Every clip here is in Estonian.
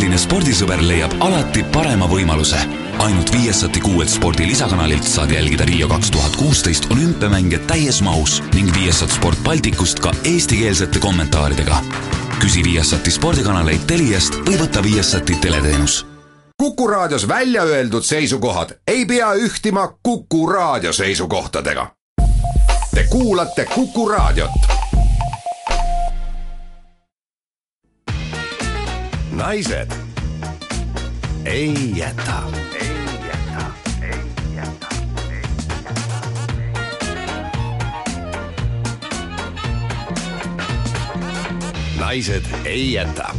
tõeline spordisõber leiab alati parema võimaluse. ainult Viasati kuuelt spordi lisakanalilt saad jälgida Rio kaks tuhat kuusteist olümpiamänge täies mahus ning Viasat Sport Balticust ka eestikeelsete kommentaaridega. küsi Viasati spordikanaleid Teliast või võta Viasati teleteenus Kuku Raadios välja öeldud seisukohad ei pea ühtima Kuku Raadio seisukohtadega. Te kuulate Kuku Raadiot. Naised ei jäta. naised ei jäta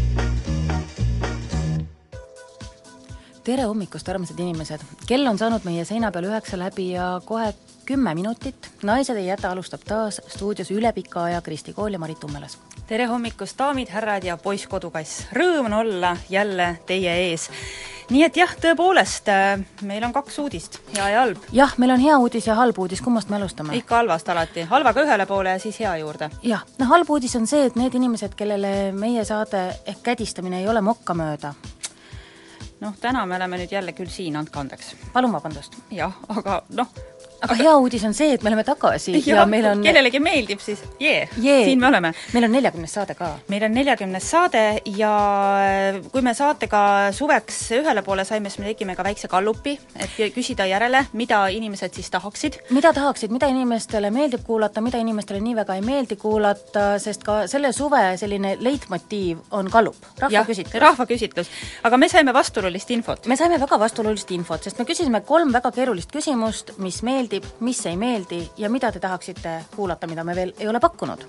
tere hommikust, armsad inimesed! kell on saanud meie seina peal üheksa läbi ja kohe kümme minutit. naised ei jäta alustab taas stuudios üle pika aja Kristi Kool ja Marit Tummelas. tere hommikust, daamid, härrad ja poiss kodukass! Rõõm on olla jälle teie ees. nii et jah, tõepoolest, meil on kaks uudist, hea ja halb. jah, meil on hea uudis ja halb uudis, kummast me alustame? ikka halvast alati, halvaga ühele poole ja siis hea juurde. jah, no halb uudis on see, et need inimesed, kellele meie saade ehk kädistamine ei ole mokkamööda, noh, täna me oleme nüüd jälle küll siin, andke andeks. palun vabandust. jah, aga noh, aga hea uudis on see, et me oleme tagasi ja, ja meil on kellelegi meeldib, siis jee yeah, Jee. siin me oleme. meil on neljakümnes saade ka. meil on neljakümnes saade ja kui me saatega suveks ühele poole saime, siis me tegime ka väikse gallupi, et küsida järele, mida inimesed siis tahaksid. mida tahaksid, mida inimestele meeldib kuulata, mida inimestele nii väga ei meeldi kuulata, sest ka selle suve selline leitmotiiv on gallup, rahvaküsitlus. rahvaküsitlus. aga me saime vastuolulist infot. me saime väga vastuolulist infot, sest me küsisime kolm väga keerulist küsimust, mis meeldib, mis ei meeldi ja mida te tahaksite kuulata, mida me veel ei ole pakkunud.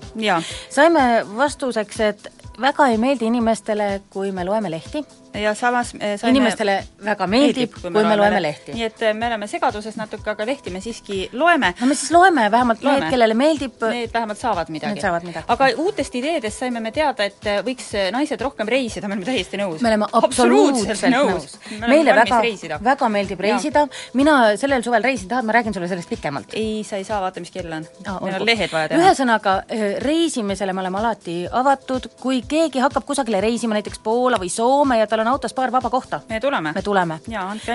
saime vastuseks, et väga ei meeldi inimestele, kui me loeme lehti ja samas saime inimestele väga meeldib, kui me, loeme lehti. nii et me oleme segaduses natuke, aga lehti me siiski loeme. no me siis loeme, vähemalt loeme. need, kellele meeldib Need vähemalt saavad midagi. Aga uutest ideedest saime me teada, et võiks naised rohkem reisida, me oleme täiesti nõus. me oleme absoluutselt nõus. meile väga, väga meeldib reisida, mina sellel suvel reisin, tahad, ma räägin sulle sellest pikemalt? ei, sa ei saa, vaata, mis kell on ah,. meil on lehed vaja teha. ühesõnaga, reisimisele me oleme alati avatud, kui keegi hakkab kusagile reisima, näiteks Poola või Soome ja tal on autos paar vaba kohta, me tuleme. me tuleme.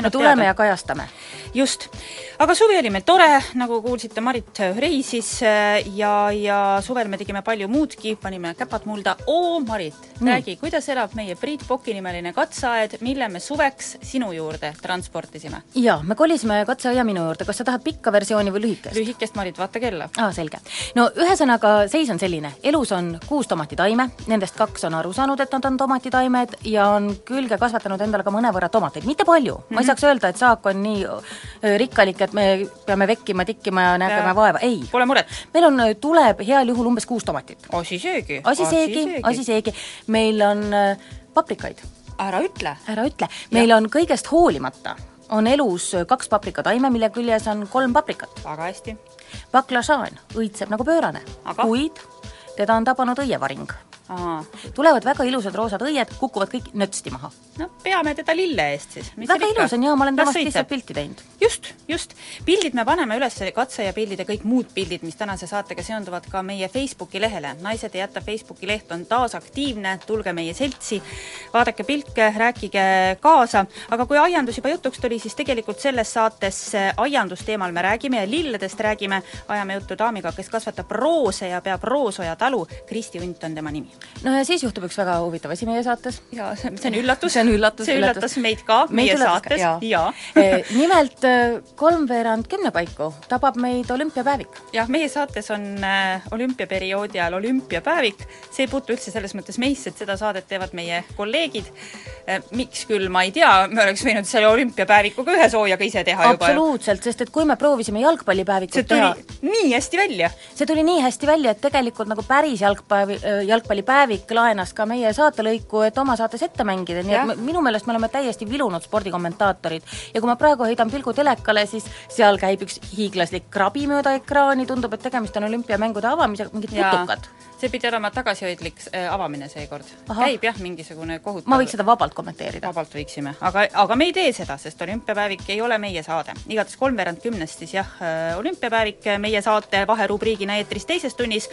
me tuleme teada. ja kajastame. just. aga suvi oli meil tore, nagu kuulsite, Marit reisis ja, ja suvel me tegime palju muudki, panime käpad mulda. oo, Marit, räägi, kuidas elab meie Priit Poki nimeline katseaed, mille me suveks sinu juurde transportisime? jaa, me kolisime katseaia minu juurde, kas sa tahad pikka versiooni või lühikest? lühikest, Marit, vaata kella. aa, selge. no ühesõnaga, seis on selline, elus on kuus tomatitaime, nendest kaks on aru saanud, et nad on tomatitaimed ja on külge kasvatanud endale ka mõnevõrra tomateid, mitte palju mm, -hmm. ma ei saaks öelda, et saak on nii rikkalik, et me peame vekkima, tikkima ja nägema vaeva, ei. Pole muret. meil on, tuleb heal juhul umbes kuus tomatit. asi seegi. asi seegi, asi seegi. meil on paprikaid. ära ütle. ära ütle, meil ja. on kõigest hoolimata on elus kaks paprikataime, mille küljes on kolm paprikat. väga hästi. baklažaan õitseb nagu pöörane, kuid teda on tabanud õievaring. Tulevad väga ilusad roosad õied, kukuvad kõik nötsti maha. no peame teda lille eest siis. väga ilus on jaa, ma olen temast lihtsalt pilti teinud. just, just. pildid me paneme üles, katse ja pildid ja kõik muud pildid, mis tänase saatega seonduvad ka meie Facebooki lehele. naised ei jäta Facebooki leht on taas aktiivne, tulge meie seltsi, vaadake pilke, rääkige kaasa, aga kui aiandus juba jutuks tuli, siis tegelikult selles saates aiandusteemal me räägime ja lilledest räägime, ajame juttu daamiga, kes kasvatab roose ja peab Roosoja talu, Kristi Unt on tema nimi no ja siis juhtub üks väga huvitav asi meie saates. jaa, see on üllatus. see on üllatus, see üllatas meid ka, meie saates, jaa ja. E, nimelt kolmveerand kümne paiku tabab meid olümpiapäevik. jah, meie saates on äh, olümpiaperioodi ajal olümpiapäevik, see ei puutu üldse selles mõttes meisse, et seda saadet teevad meie kolleegid äh,. miks küll, ma ei tea, me oleks võinud selle olümpiapäevikuga ühe soojaga ise teha juba. absoluutselt, sest et kui me proovisime jalgpallipäevikut teha nii hästi välja. see tuli nii hästi välja, et tegelikult nagu päris jalgpalli, jalgpallipäevik laenas ka meie saatelõiku, et oma saates ette mängida, nii et minu meelest me oleme täiesti vilunud spordikommentaatorid. ja kui ma praegu heidan pilgu telekale, siis seal käib üks hiiglaslik krabi mööda ekraani, tundub, et tegemist on olümpiamängude avamisega, mingid putukad see pidi olema tagasihoidlik äh, avamine seekord. käib jah, mingisugune kohutav ma võiks seda vabalt kommenteerida. vabalt võiksime, aga, aga me ei tee seda, sest olümpiapäevik ei ole meie saade. igatahes kolmveerand kümnest siis jah, äh, olümpiapäevik meie saate vaherubriigina eetris teises tunnis.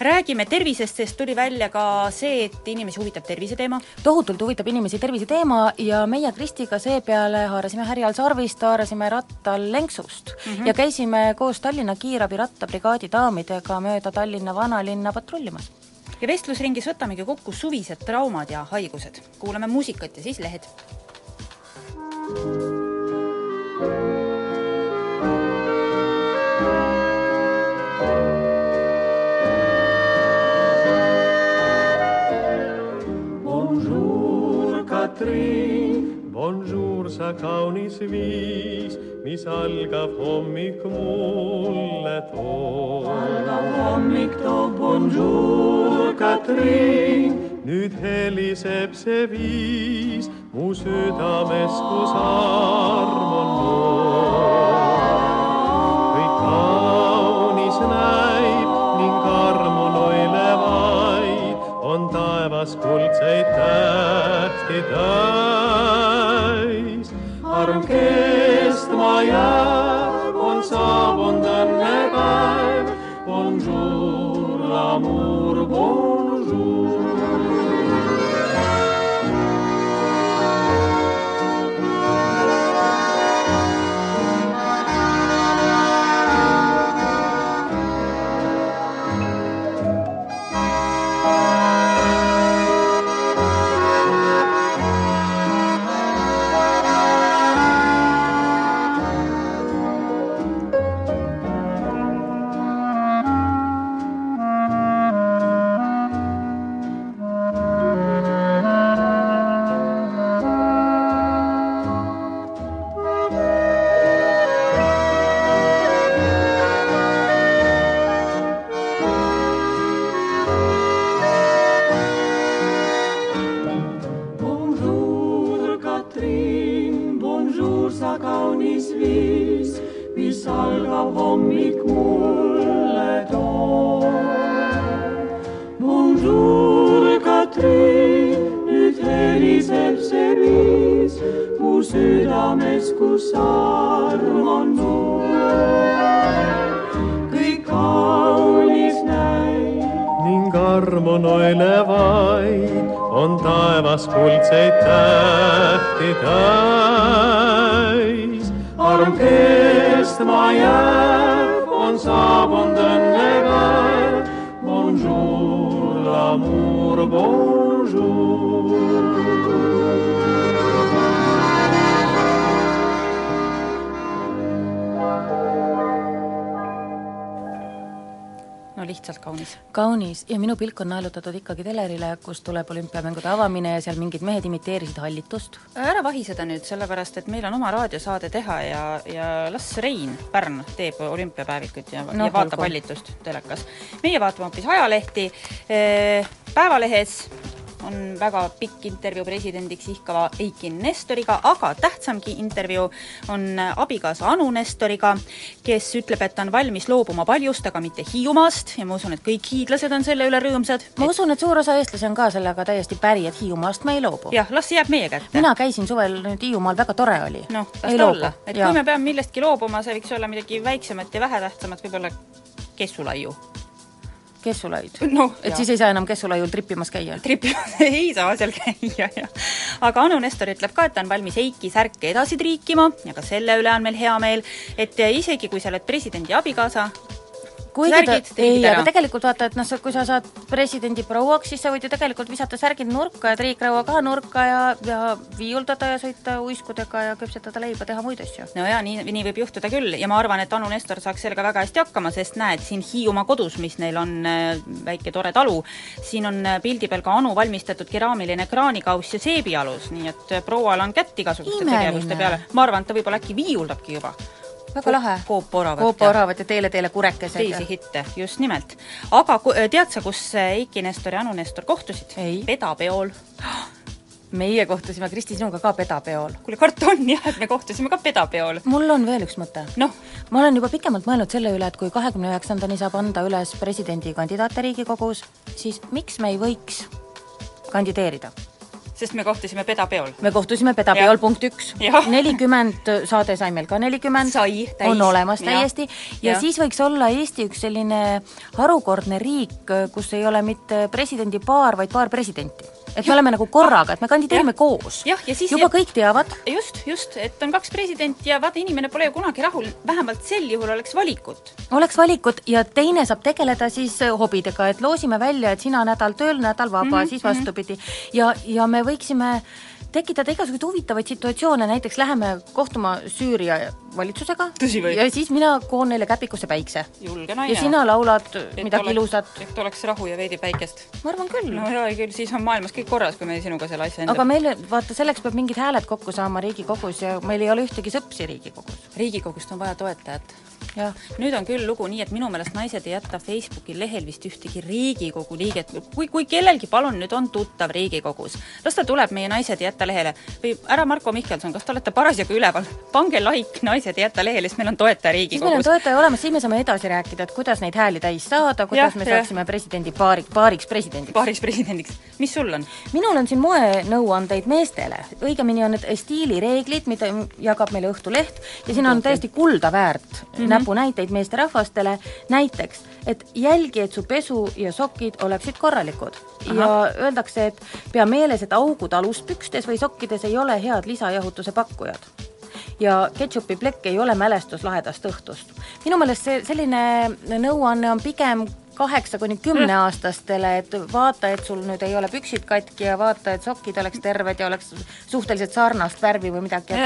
räägime tervisest, sest tuli välja ka see, et inimesi huvitab terviseteema. tohutult huvitab inimesi terviseteema ja meie Kristiga seepeale haarasime härjal sarvist, haarasime rattal lenksust mm -hmm. ja käisime koos Tallinna kiirabi rattabrigaadi daamidega mööda Tallinna vanalinna patrullimas. ja vestlusringis võtamegi kokku suvised traumad ja haigused. kuulame muusikat ja siis lehed. Bonjour, Katrin, bonjour, sa kaunis viis mis algab hommik mulle toob. algab hommik toob bonjour, Katrin. nüüd heliseb see viis mu südames, kus arm on noor. kõik kaunis näib ning jääb, on saabunud õnnepäev. Bonjour, l'amour, bonjour. Armu loilevaid on taevas kuldseid tähti täis. arm kestma jääb, on saabunud õnnepäev. Bonjour, l'amour, bonjour. Kaunis ja minu pilk on naelutatud ikkagi telerile, kus tuleb olümpiamängude avamine ja seal mingid mehed imiteerisid hallitust. ära vahi seda nüüd, sellepärast et meil on oma raadiosaade teha ja, ja las Rein Pärn teeb olümpiapäevikut ja no,, ja vaatab hallitust telekas. meie vaatame hoopis ajalehti, Päevalehes on väga pikk intervjuu presidendiks ihkava Eiki Nestoriga, aga tähtsamgi intervjuu on abikaasa Anu Nestoriga, kes ütleb, et ta on valmis loobuma paljust, aga mitte Hiiumaast ja ma usun, et kõik hiidlased on selle üle rõõmsad. ma usun, et suur osa eestlasi on ka sellega täiesti päri, et Hiiumaast me ei loobu. jah, las see jääb meie kätte. mina käisin suvel nüüd Hiiumaal, väga tore oli. noh, las ta olla, et ja. kui me peame millestki loobuma, see võiks olla midagi väiksemat ja vähetähtsamat, võib-olla kessulaiu kessulaid no,? et jah. siis ei saa enam kessulaiul trippimas käia? trippimas ei saa seal käia, jah. aga Anu Nestor ütleb ka, et ta on valmis Eiki särke edasi triikima ja ka selle üle on meil hea meel, et isegi kui sa oled presidendi abikaasa, kuigi särgid, ta, ei, aga tegelikult vaata, et noh, kui sa saad presidendi prouaks, siis sa võid ju tegelikult visata särgid nurka ja triikraua ka nurka ja, ja viiuldada ja sõita uiskudega ja küpsetada leiba, teha muid asju. no jaa, nii, nii võib juhtuda küll. Ja ma arvan, et Anu Nestor saaks sellega väga hästi hakkama, sest näed, siin Hiiumaa kodus, mis neil on äh, väike tore talu, siin on äh, pildi peal ka Anu valmistatud keraamiline kraanikauss ja seebialus, nii et äh, proual on kätt igasuguste tegevuste peale. ma arvan, et ta võib-olla äkki viiuldabki juba väga lahe. Coop-oravat. Coop-oravat ja Teele Teele kurekesed. teisi hitte, just nimelt. aga tead sa, kus Eiki Nestor ja Anu Nestor kohtusid? pedapeol meie kohtusime Kristi sinuga ka pedapeol. kuule, kart on jah, et me kohtusime ka pedapeol. mul on veel üks mõte. noh? ma olen juba pikemalt mõelnud selle üle, et kui kahekümne üheksandani saab anda üles presidendikandidaate Riigikogus, siis miks me ei võiks kandideerida sest me kohtusime pedapeol. me kohtusime pedapeol, punkt üks. nelikümmend, saade sai meil ka nelikümmend. on olemas ja. täiesti. ja, ja siis võiks olla Eesti üks selline harukordne riik, kus ei ole mitte presidendipaar, vaid paar presidenti et me oleme nagu korraga, et me kandideerime ja. koos. jah, ja juba kõik teavad. just, just, et on kaks presidenti ja vaata, inimene pole ju kunagi rahul, vähemalt sel juhul oleks valikut. oleks valikut ja teine saab tegeleda siis hobidega, et loosime välja, et sina nädal tööl, nädal vaba mm, -hmm, siis mhm. vastupidi. ja, ja me võiksime tekitada igasuguseid huvitavaid situatsioone, näiteks läheme kohtuma Süüria valitsusega ja siis mina koon neile käpikusse päikse. ja sina laulad et midagi oleks, ilusat. et oleks rahu ja veidi päikest. ma arvan küll. no jaa, küll siis on maailmas kõik korras, kui me sinuga selle asja enda aga meil, vaata, selleks peab mingid hääled kokku saama Riigikogus ja meil ei ole ühtegi sõpsi Riigikogus. riigikogust on vaja toetajat nüüd on küll lugu nii, et minu meelest naised ei jäta Facebooki lehel vist ühtegi Riigikogu liiget, kui, kui kellelgi palun nüüd on tuttav Riigikogus, las ta tuleb meie Naised ei jäta lehele või härra Marko Mihkelson, kas te olete parasjagu üleval, pange like Naised ei jäta lehele, siis meil on toetaja Riigikogus. siis meil on toetaja olemas, siis me saame edasi rääkida, et kuidas neid hääli täis saada, kuidas ja, me saaksime presidendi paari, paariks presidendiks. paariks presidendiks. mis sul on? minul on siin moenõuandeid meestele, õigemini on need stiilireeglid, mida jagab meile Õhtuleht ja siin on täiesti kulda väärt mm -hmm näpunäiteid meesterahvastele, näiteks, et jälgi, et su pesu ja sokid oleksid korralikud. ja öeldakse, et pea meeles, et augud aluspükstes või sokkides ei ole head lisajahutuse pakkujad ja ketšupi plekk ei ole mälestus lahedast õhtust. minu meelest see selline nõuanne on pigem kaheksa kuni kümneaastastele, et vaata, et sul nüüd ei ole püksid katki ja vaata, et sokid oleks terved ja oleks suhteliselt sarnast värvi või midagi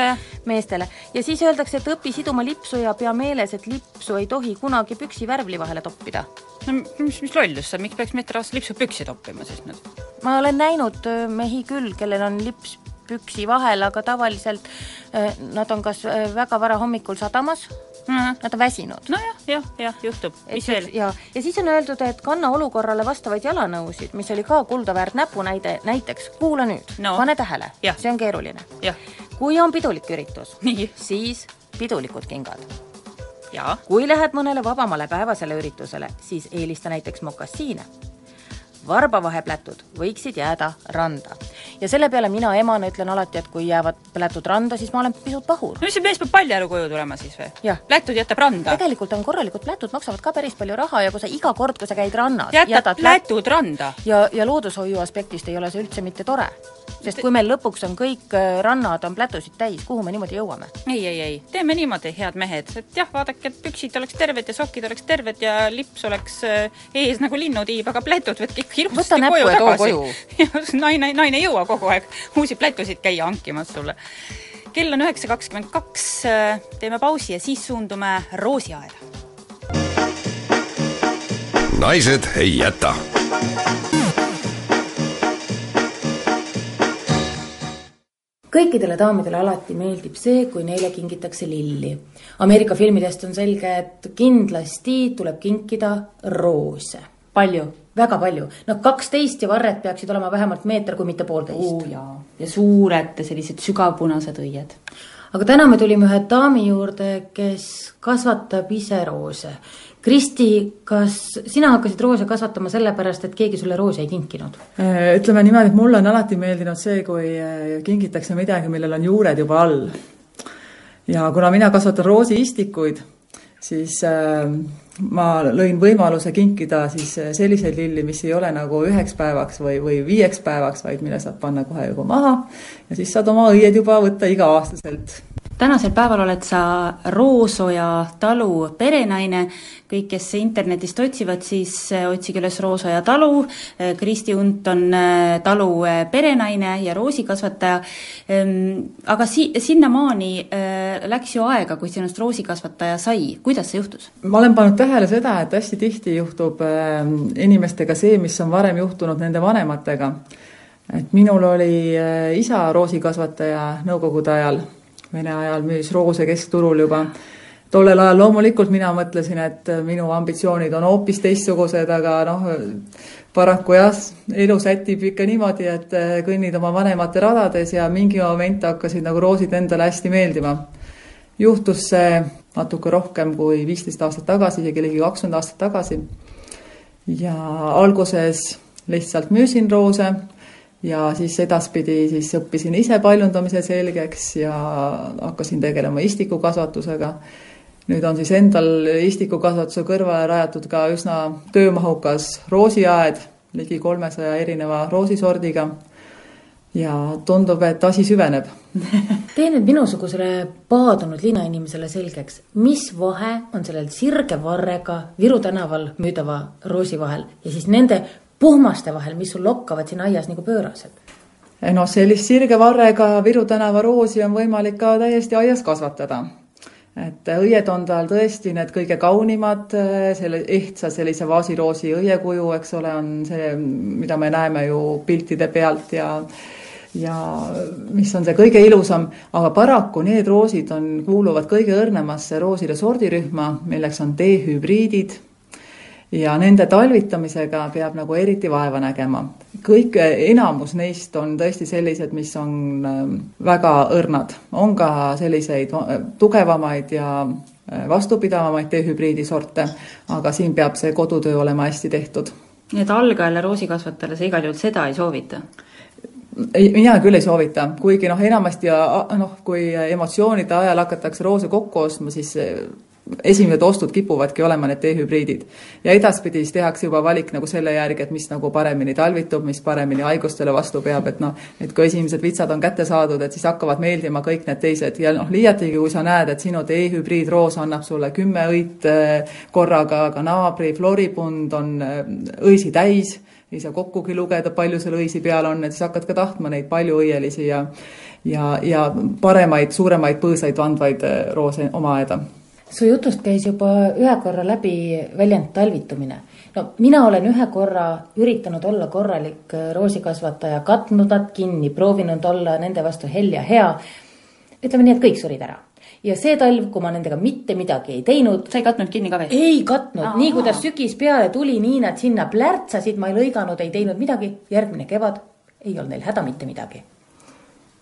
meestele. ja siis öeldakse, et õpi siduma lipsu ja pea meeles, et lipsu ei tohi kunagi püksi värvli vahele toppida. no mis, mis lollus see, miks peaks meesterahvas lipsu püksi toppima siis nüüd? ma olen näinud äh, mehi küll, kellel on lips püksi vahel, aga tavaliselt äh, nad on kas äh, väga vara hommikul sadamas mm, nad on väsinud. nojah, jah, jah, juhtub, mis veel? ja, ja siis on öeldud, et kanna olukorrale vastavaid jalanõusid, mis oli ka kuldaväärt näpunäide, näiteks kuula nüüd no., pane tähele, see on keeruline. kui on pidulik üritus, siis pidulikud kingad. Kui lähed mõnele vabamale päevasele üritusele, siis eelista näiteks mokassiine varbavaheplätud võiksid jääda randa. ja selle peale mina emana ütlen alati, et kui jäävad plätud randa, siis ma olen pisut pahur. no mis see mees peab paljajalu koju tulema siis või? plätud jätab randa? tegelikult on korralikud plätud, maksavad ka päris palju raha ja kui sa iga kord, kui sa käid rannas jätad, jätad plätud randa? ja, ja loodushoiu aspektist ei ole see üldse mitte tore. sest kui meil lõpuks on kõik äh, rannad on plätusid täis, kuhu me niimoodi jõuame? ei, ei, ei, teeme niimoodi, head mehed, et jah, vaadake, et püksid oleks terved ja sokid oleks terved ja lips oleks äh, ees nagu linnutiib, aga plätud võtke ikka ilusasti koju tagasi. naine, naine ei jõua kogu aeg uusi plätusid käia hankimas sulle. kell on üheksa kakskümmend kaks, teeme pausi ja siis suundume roosiaeda. naised ei jäta kõikidele daamidele alati meeldib see, kui neile kingitakse lilli. Ameerika filmidest on selge, et kindlasti tuleb kinkida roose. Palju? väga palju, noh, kaksteist ja varred peaksid olema vähemalt meeter, kui mitte poolteist ja suured sellised sügavpunased õied. aga täna me tulime ühe daami juurde, kes kasvatab ise roose. Kristi, kas sina hakkasid roose kasvatama sellepärast, et keegi sulle roose ei kinkinud? Äh, ütleme niimoodi, et mulle on alati meeldinud see, kui äh, kingitakse midagi, millel on juured juba all. ja kuna mina kasvatan roosiistikuid, siis äh, ma lõin võimaluse kinkida siis selliseid lilli, mis ei ole nagu üheks päevaks või, või viieks päevaks, vaid mille saab panna kohe juba maha. Ja siis saad oma õied juba võtta iga-aastaselt tänasel päeval oled sa Roosoja talu perenaine, kõik, kes internetist otsivad, siis äh, otsige üles Roosoja talu, äh, Kristi Unt on äh, talu perenaine ja roosikasvataja, ehm, aga si-, sinnamaani läks ju aega, kui sinust roosikasvataja sai, kuidas see juhtus? ma olen pannud tähele seda, et hästi tihti juhtub ähm, inimestega see, mis on varem juhtunud nende vanematega. et minul oli isa roosikasvataja nõukogude ajal Vene ajal müüs roose keskturul juba tollel ajal loomulikult mina mõtlesin, et minu ambitsioonid on hoopis teistsugused, aga noh, paraku jah, elu sätib ikka niimoodi, et kõnnid oma vanemate radades ja mingi moment hakkasid nagu roosid endale hästi meeldima. juhtus see natuke rohkem kui viisteist aastat tagasi, isegi ligi kakskümmend aastat tagasi. ja alguses lihtsalt müüsin roose ja siis edaspidi siis õppisin ise paljundamise selgeks ja hakkasin tegelema istikukasvatusega. Nüüd on siis endal istikukasvatuse kõrvale rajatud ka üsna töömahukas roosiaed ligi kolmesaja erineva roosisordiga. Ja tundub, et asi süveneb. Tee nüüd minusugusele paadunud linnainimesele selgeks, mis vahe on sellel sirge varrega Viru tänaval müüdava roosi vahel ja siis nende puhmaste vahel, mis sul lokkavad siin aias nagu pöörased? noh, sellist sirge varrega Viru tänava roosi on võimalik ka täiesti aias kasvatada. Et õied on tal tõesti need kõige kaunimad, selle ehtsa sellise vaasiroosi õiekuju, eks ole, on see, mida me näeme ju piltide pealt ja ja mis on see kõige ilusam, aga paraku need roosid on, kuuluvad kõige õrnemasse rooside sordirühma, milleks on D-hübriidid ja nende talvitamisega peab nagu eriti vaeva nägema. kõik, enamus neist on tõesti sellised, mis on ähm, väga õrnad, on ka selliseid äh, tugevamaid ja äh, vastupidavamaid T-hübriidi sorte, aga siin peab see kodutöö olema hästi tehtud. nii et algajale roosikasvatajale sa igal juhul seda ei soovita? ei, mina küll ei soovita, kuigi noh, enamasti noh, kui emotsioonide ajal hakatakse roose kokku ostma, siis esimesed ostud kipuvadki olema need T-hübriidid. ja edaspidi siis tehakse juba valik nagu selle järgi, et mis nagu paremini talvitub, mis paremini haigustele vastu peab, et noh, et kui esimesed vitsad on kätte saadud, et siis hakkavad meeldima kõik need teised ja noh, liiatigi, kui sa näed, et sinu T-hübriidroos annab sulle kümme õit äh, korraga, aga naabri floribund on äh, õisi täis, ei saa kokkugi lugeda, palju seal õisi peal on, et siis hakkad ka tahtma neid paljuõielisi ja ja, ja paremaid, suuremaid põõsaid vandvaid äh, roose oma aeda su jutust käis juba ühe korra läbi väljend talvitumine. no mina olen ühe korra üritanud olla korralik äh, roosikasvataja, katnud nad kinni, proovinud olla nende vastu hell ja hea. ütleme nii, et kõik surid ära ja see talv, kui ma nendega mitte midagi ei teinud. sa ei katnud kinni ka veel? ei katnud, nii kuidas sügis peale tuli, nii nad sinna plärtsasid, ma ei lõiganud, ei teinud midagi. järgmine kevad ei olnud neil häda mitte midagi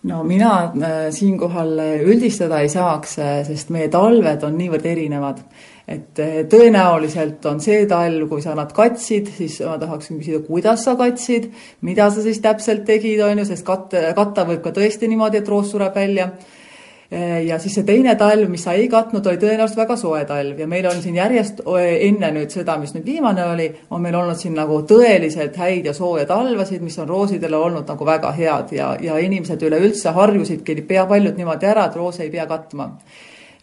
no mina äh, siinkohal üldistada ei saaks, äh, sest meie talved on niivõrd erinevad. et äh, tõenäoliselt on see talv, kui sa nad katsid, siis ma tahaksin küsida, kuidas sa katsid, mida sa siis täpselt tegid, on ju, sest katte, katta võib ka tõesti niimoodi, et roos sureb välja ja siis see teine talv, mis sa ei katnud, oli tõenäoliselt väga soe talv. Ja meil on siin järjest enne nüüd seda, mis nüüd viimane oli, on meil olnud siin nagu tõeliselt häid ja sooje talvesid, mis on roosidele olnud nagu väga head. Ja, ja inimesed üleüldse harjusidki pea paljud niimoodi ära, et roose ei pea katma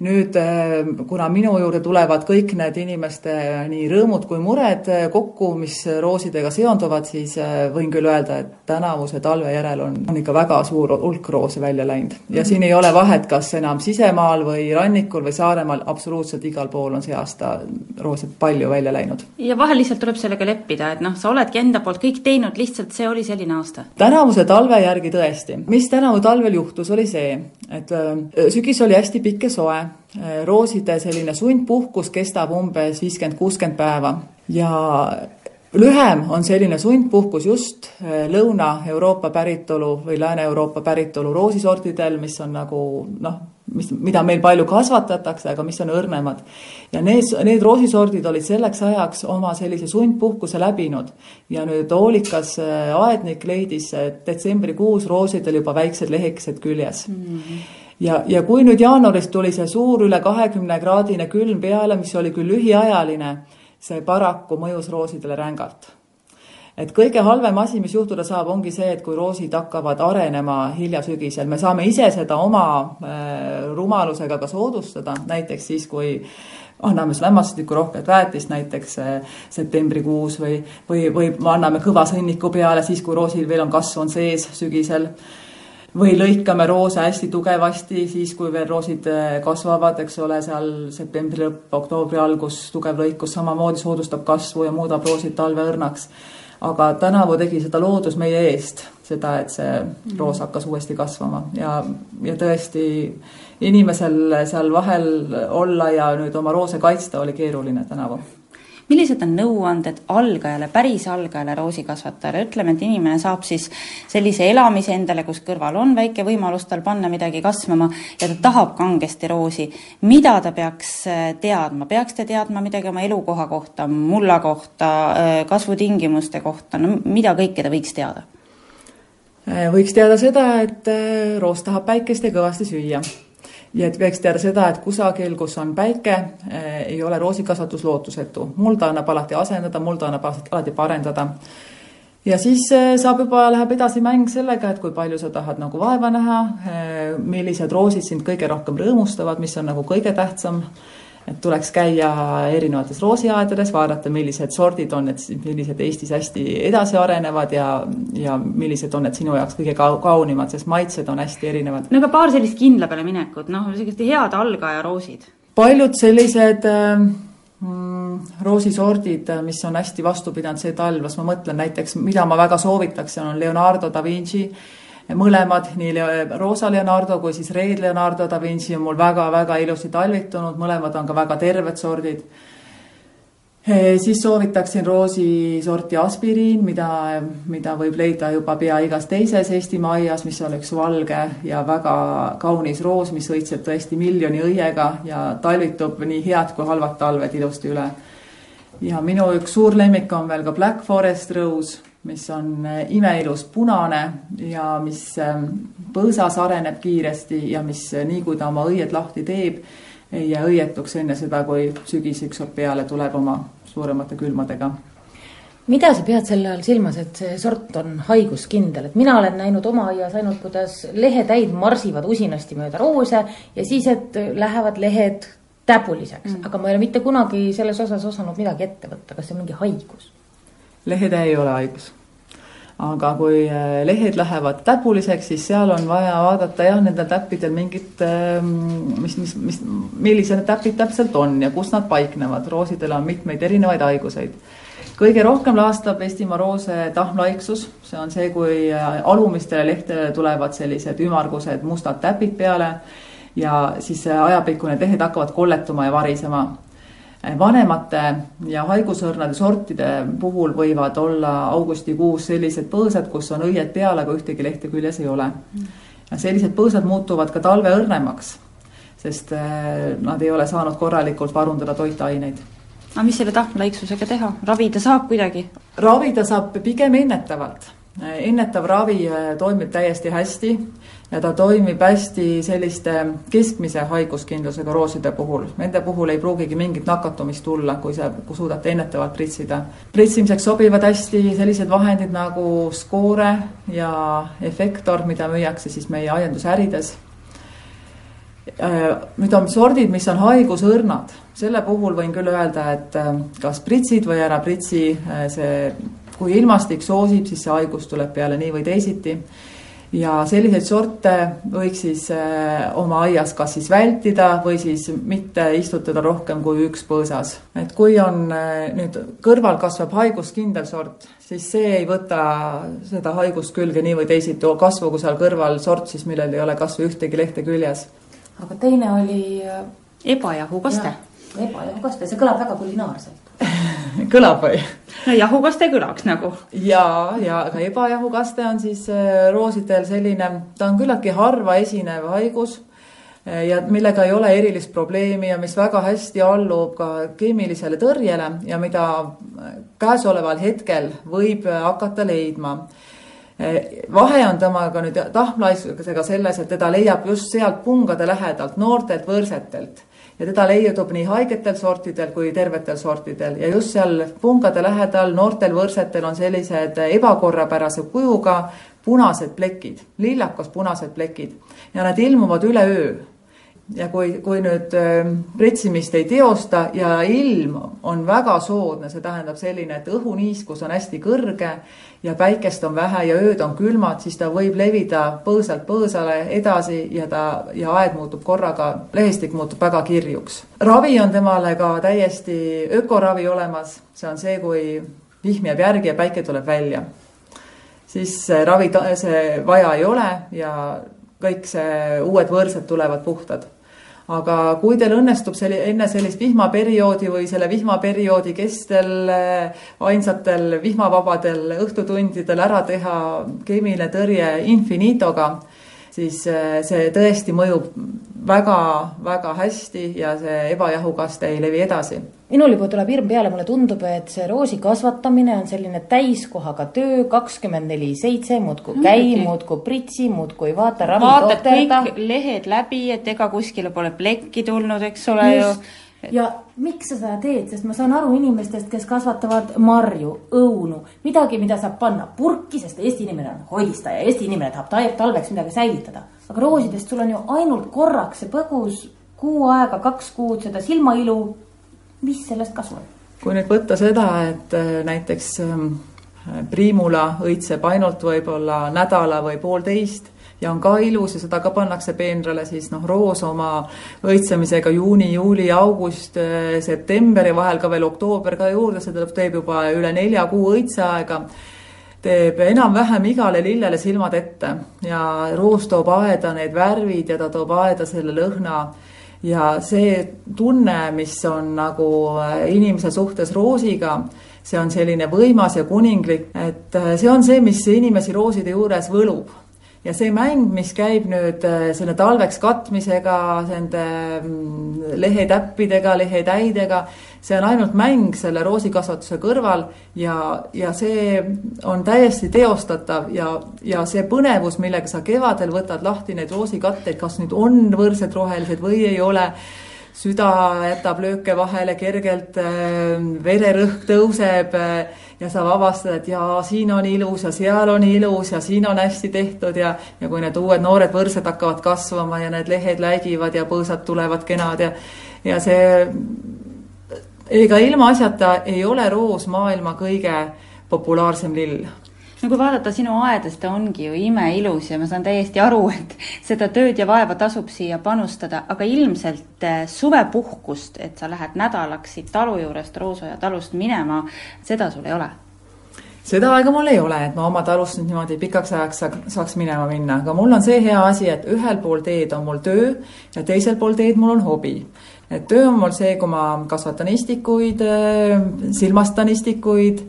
nüüd, äh, kuna minu juurde tulevad kõik need inimeste nii rõõmud kui mured äh, kokku, mis roosidega seonduvad, siis äh, võin küll öelda, et tänavuse talve järel on, on ikka väga suur hulk roose välja läinud. ja -hmm. siin ei ole vahet, kas enam sisemaal või rannikul või Saaremaal, absoluutselt igal pool on see aasta roose palju välja läinud. ja vahel lihtsalt tuleb sellega leppida, et noh, sa oledki enda poolt kõik teinud, lihtsalt see oli selline aasta. tänavuse talve järgi tõesti. mis tänavu talvel juhtus, oli see, et sügis oli hästi pikk ja soe Äh, rooside selline sundpuhkus kestab umbes viiskümmend, kuuskümmend päeva ja lühem on selline sundpuhkus just äh, Lõuna-Euroopa päritolu või Lääne-Euroopa päritolu roosisortidel, mis on nagu noh, mis, mida meil palju kasvatatakse, aga mis on õrnemad. ja need, need roosisordid olid selleks ajaks oma sellise sundpuhkuse läbinud ja nüüd hoolikas äh, aednik leidis, et detsembrikuus roosidel juba väiksed lehekesed küljes mm. -hmm ja, ja kui nüüd jaanuaris tuli see suur üle kahekümne kraadine külm peale, mis oli küll lühiajaline, see paraku mõjus roosidele rängalt. et kõige halvem asi, mis juhtuda saab, ongi see, et kui roosid hakkavad arenema hiljasügisel, me saame ise seda oma äh, rumalusega ka soodustada, näiteks siis, kui anname lämmastikku rohket väetist näiteks äh, septembrikuus või, või, või anname kõva sõnniku peale siis, kui roosil veel on kasv on sees sügisel või lõikame roose hästi tugevasti, siis kui veel roosid äh, kasvavad, eks ole, seal septembri lõpp, oktoobri algus, tugev lõikus samamoodi soodustab kasvu ja muudab roosid talveõrnaks. aga tänavu tegi seda loodus meie eest, seda, et see roos hakkas uuesti kasvama. Ja, ja tõesti inimesel seal vahel olla ja nüüd oma roose kaitsta oli keeruline tänavu millised on nõuanded algajale, päris algajale roosikasvatajale, ütleme, et inimene saab siis sellise elamise endale, kus kõrval on väike võimalus tal panna midagi kasvama ja ta tahab kangesti roosi. mida ta peaks äh, teadma, peaks ta teadma midagi oma elukoha kohta, mulla kohta, äh, kasvutingimuste kohta, no mida kõike ta võiks teada? Äh, võiks teada seda, et roos tahab päikest ja kõvasti süüa ja et peaks teada seda, et kusagil, kus on päike, eh, ei ole roosikasvatus lootusetu. mulda annab alati asendada, mulda annab alati parendada. ja siis eh, saab juba, läheb edasi mäng sellega, et kui palju sa tahad nagu vaeva näha, eh, millised roosid sind kõige rohkem rõõmustavad, mis on nagu kõige tähtsam et tuleks käia erinevates roosiaedades, vaadata, millised sordid on need, millised Eestis hästi edasi arenevad ja, ja millised on need sinu jaoks kõige ka kaunimad, sest maitsed on hästi erinevad. no aga paar sellist kindla peale minekut, noh, sellised head algaja roosid. paljud sellised äh, mm, roosisordid, mis on hästi vastu pidanud see talv, las ma mõtlen näiteks, mida ma väga soovitaks, on Leonardo da Vinci mõlemad, nii Rosa Leonardo kui siis Red Leonardo da Vinci on mul väga-väga ilusti talvitunud, mõlemad on ka väga terved sordid. siis soovitaksin roosisorti aspiriin, mida, mida võib leida juba pea igas teises Eestimaa aias, mis on üks valge ja väga kaunis roos, mis õitseb tõesti miljoni õiega ja talvitub nii head kui halvad talved ilusti üle. ja minu üks suur lemmik on veel ka Black Forest Rose mis on äh, imeilus punane ja mis ähm, põõsas areneb kiiresti ja mis äh, nii, kui ta oma õied lahti teeb, ei jää õietuks enne seda, kui sügis ükskord peale tuleb oma suuremate külmadega mida sa pead selle all silmas, et see sort on haiguskindel, et mina olen näinud oma aias ainult, kuidas lehetäid marsivad usinasti mööda roose ja siis, et lähevad lehed täbuliseks mm., aga ma ei ole mitte kunagi selles osas osanud midagi ette võtta, kas see on mingi haigus? Lehed ei ole haigus. aga kui äh, lehed lähevad täpuliseks, siis seal on vaja vaadata jah, nendel täppidel mingit, ähm, mis, mis, mis, millised need täpid täpselt on ja kus nad paiknevad. roosidel on mitmeid erinevaid haiguseid. kõige rohkem laastab Eestimaa roose tahmlaiksus, see on see, kui äh, alumistele lehtedele tulevad sellised ümmargused mustad täpid peale ja siis ajapikku need lehed hakkavad kolletuma ja varisema vanemate ja haigusõrnade sortide puhul võivad olla augustikuus sellised põõsad, kus on õied peal, aga ühtegi lehte küljes ei ole. ja sellised põõsad muutuvad ka talve õrnemaks, sest äh, nad ei ole saanud korralikult varundada toitaineid aga mis selle tahmlaiksusega teha, ravida saab kuidagi? ravida saab pigem ennetavalt. ennetav ravi äh, toimib täiesti hästi ja ta toimib hästi selliste keskmise haiguskindlusega rooside puhul. Nende puhul ei pruugigi mingit nakatumist tulla, kui sa, kui suudate ennetavalt pritsida. pritsimiseks sobivad hästi sellised vahendid nagu skoore ja efektor, mida müüakse siis meie aiandusärides. Äh, nüüd on sordid, mis on haigusõrnad, selle puhul võin küll öelda, et äh, kas pritsid või ära pritsi, äh, see, kui ilmastik soosib, siis see haigus tuleb peale nii või teisiti ja selliseid sorte võiks siis äh, oma aias kas siis vältida või siis mitte istutada rohkem kui üks põõsas. et kui on äh, nüüd kõrval kasvab haiguskindel sort, siis see ei võta seda haigust külge nii või teisiti, kasvagu seal kõrval sort siis, millel ei ole kas või ühtegi lehte küljes. aga teine oli äh, ebajahukaste. ebajahukaste, see kõlab väga kulinaarselt kõlab või? no jahukaste kõlaks nagu. ja, ja aga ebajahukaste on siis äh, roosidel selline, ta on küllaltki harva esinev haigus äh, ja millega ei ole erilist probleemi ja mis väga hästi allub ka keemilisele tõrjele ja mida äh, käesoleval hetkel võib hakata leidma vahe on temaga nüüd tahmlaiskusega selles, et teda leiab just sealt pungade lähedalt, noortelt võrsetelt ja teda leiutub nii haigetel sortidel kui tervetel sortidel. Ja just seal pungade lähedal noortel võrsetel on sellised ebakorrapärase kujuga punased plekid, lillakas punased plekid. Ja nad ilmuvad üleöö ja kui, kui nüüd ähm, pretsimist ei teosta ja ilm on väga soodne, see tähendab selline, et õhuniiskus on hästi kõrge ja päikest on vähe ja ööd on külmad, siis ta võib levida põõsalt põõsale edasi ja ta, ja aed muutub korraga, lehestik muutub väga kirjuks. ravi on temale ka täiesti ökoravi olemas, see on see, kui vihm jääb järgi ja päike tuleb välja. siis ravi see vaja ei ole ja kõik see uued võrsed tulevad puhtad aga kui teil õnnestub selli-, enne sellist vihmaperioodi või selle vihmaperioodi kestel ainsatel vihmavabadel õhtutundidel ära teha keemiline tõrje Infinitoga, siis äh, see tõesti mõjub väga-väga hästi ja see ebajahukaste ei levi edasi. Minul juba tuleb hirm peale, mulle tundub, et see roosi kasvatamine on selline täiskohaga töö, kakskümmend neli seitse, muudkui käi, muudkui pritsi, muudkui vaata, vaatad kõik lehed läbi, et ega kuskile pole plekki tulnud, eks ole Just. ju ja miks sa seda teed, sest ma saan aru inimestest, kes kasvatavad marju, õunu, midagi, mida saab panna purki, sest Eesti inimene on hoidistaja, Eesti inimene tahab talveks midagi säilitada. aga roosidest sul on ju ainult korraks see põgus kuu aega, kaks kuud seda silmailu. mis sellest kasu on? kui nüüd võtta seda, et äh, näiteks ähm, priimula õitseb ainult võib-olla nädala või poolteist ja on ka ilus ja seda ka pannakse peenrale, siis noh, roos oma õitsemisega juuni, juuli, august, eh, september ja vahel ka veel oktoober ka juurde, see teeb juba üle nelja kuu õitseaega. Teeb enam-vähem igale lillele silmad ette ja roos toob aeda need värvid ja ta toob aeda selle lõhna. Ja see tunne, mis on nagu eh, inimese suhtes roosiga, see on selline võimas ja kuninglik, et eh, see on see, mis inimesi rooside juures võlub ja see mäng, mis käib nüüd äh, selle talveks katmisega, nende mm, lehetäppidega, lehetäidega, see on ainult mäng selle roosikasvatuse kõrval ja, ja see on täiesti teostatav ja, ja see põnevus, millega sa kevadel võtad lahti neid roosikatteid, kas nüüd on võrsed rohelised või ei ole süda jätab lööke vahele kergelt, äh, vererõhk tõuseb äh, ja sa avastad, et jaa, siin on ilus ja seal on ilus ja siin on hästi tehtud ja ja kui need uued noored võrsed hakkavad kasvama ja need lehed läigivad ja põõsad tulevad kenad ja ja see ega ilmaasjata ei ole roos maailma kõige populaarsem lill no kui vaadata sinu aedast, ta ongi ju imeilus ja ma saan täiesti aru, et seda tööd ja vaeva tasub siia panustada, aga ilmselt eh, suvepuhkust, et sa lähed nädalaks siit talu juurest, Roosoja talust minema, seda sul ei ole? seda aega mul ei ole, et ma oma talust nüüd niimoodi pikaks ajaks saaks minema minna, aga mul on see hea asi, et ühel pool teed on mul töö ja teisel pool teed mul on hobi. Et töö on mul see, kui ma kasvatan istikuid, eh, silmastan istikuid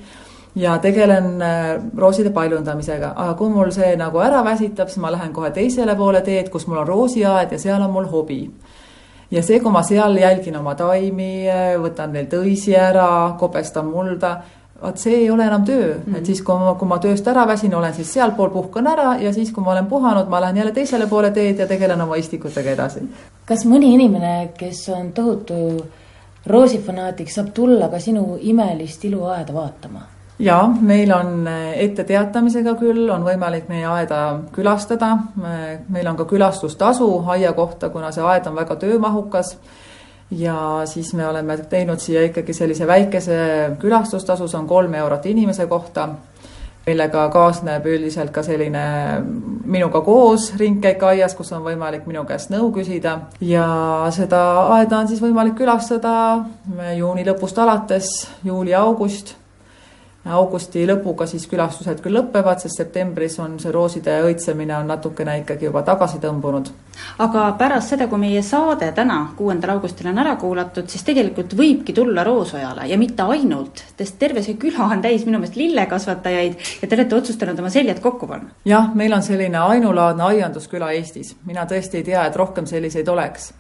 ja tegelen äh, rooside paljundamisega, aga kui mul see nagu ära väsitab, siis ma lähen kohe teisele poole teed, kus mul on roosiaed ja seal on mul hobi. ja see, kui ma seal jälgin oma taimi, äh, võtan neil tõisi ära, kobestan mulda, vot see ei ole enam töö mm, -hmm. et siis, kui ma, kui ma tööst ära väsin, olen siis sealpool, puhkan ära ja siis, kui ma olen puhanud, ma lähen jälle teisele poole teed ja tegelen oma istikutega edasi. kas mõni inimene, kes on tohutu roosifanaatik, saab tulla ka sinu imelist iluaeda vaatama? Jaa, meil on eh, etteteatamisega küll, on võimalik meie aeda külastada, meil on ka külastustasu aia kohta, kuna see aed on väga töömahukas. Ja siis me oleme teinud siia ikkagi sellise väikese külastustasu, see on kolm eurot inimese kohta, millega kaasneb üldiselt ka selline minuga koos ringkäik aias, kus on võimalik minu käest nõu küsida. Ja seda aeda on siis võimalik külastada juuni lõpust alates juuli-august augusti lõpuga siis külastused küll lõpevad, sest septembris on see rooside õitsemine on natukene ikkagi juba tagasi tõmbunud. aga pärast seda, kui meie saade täna, kuuendal augustil on ära kuulatud, siis tegelikult võibki tulla Roosojale ja mitte ainult, sest terve see küla on täis minu meelest lillekasvatajaid ja te olete otsustanud oma seljad kokku panna. jah, meil on selline ainulaadne aiandusküla Eestis, mina tõesti ei tea, et rohkem selliseid oleks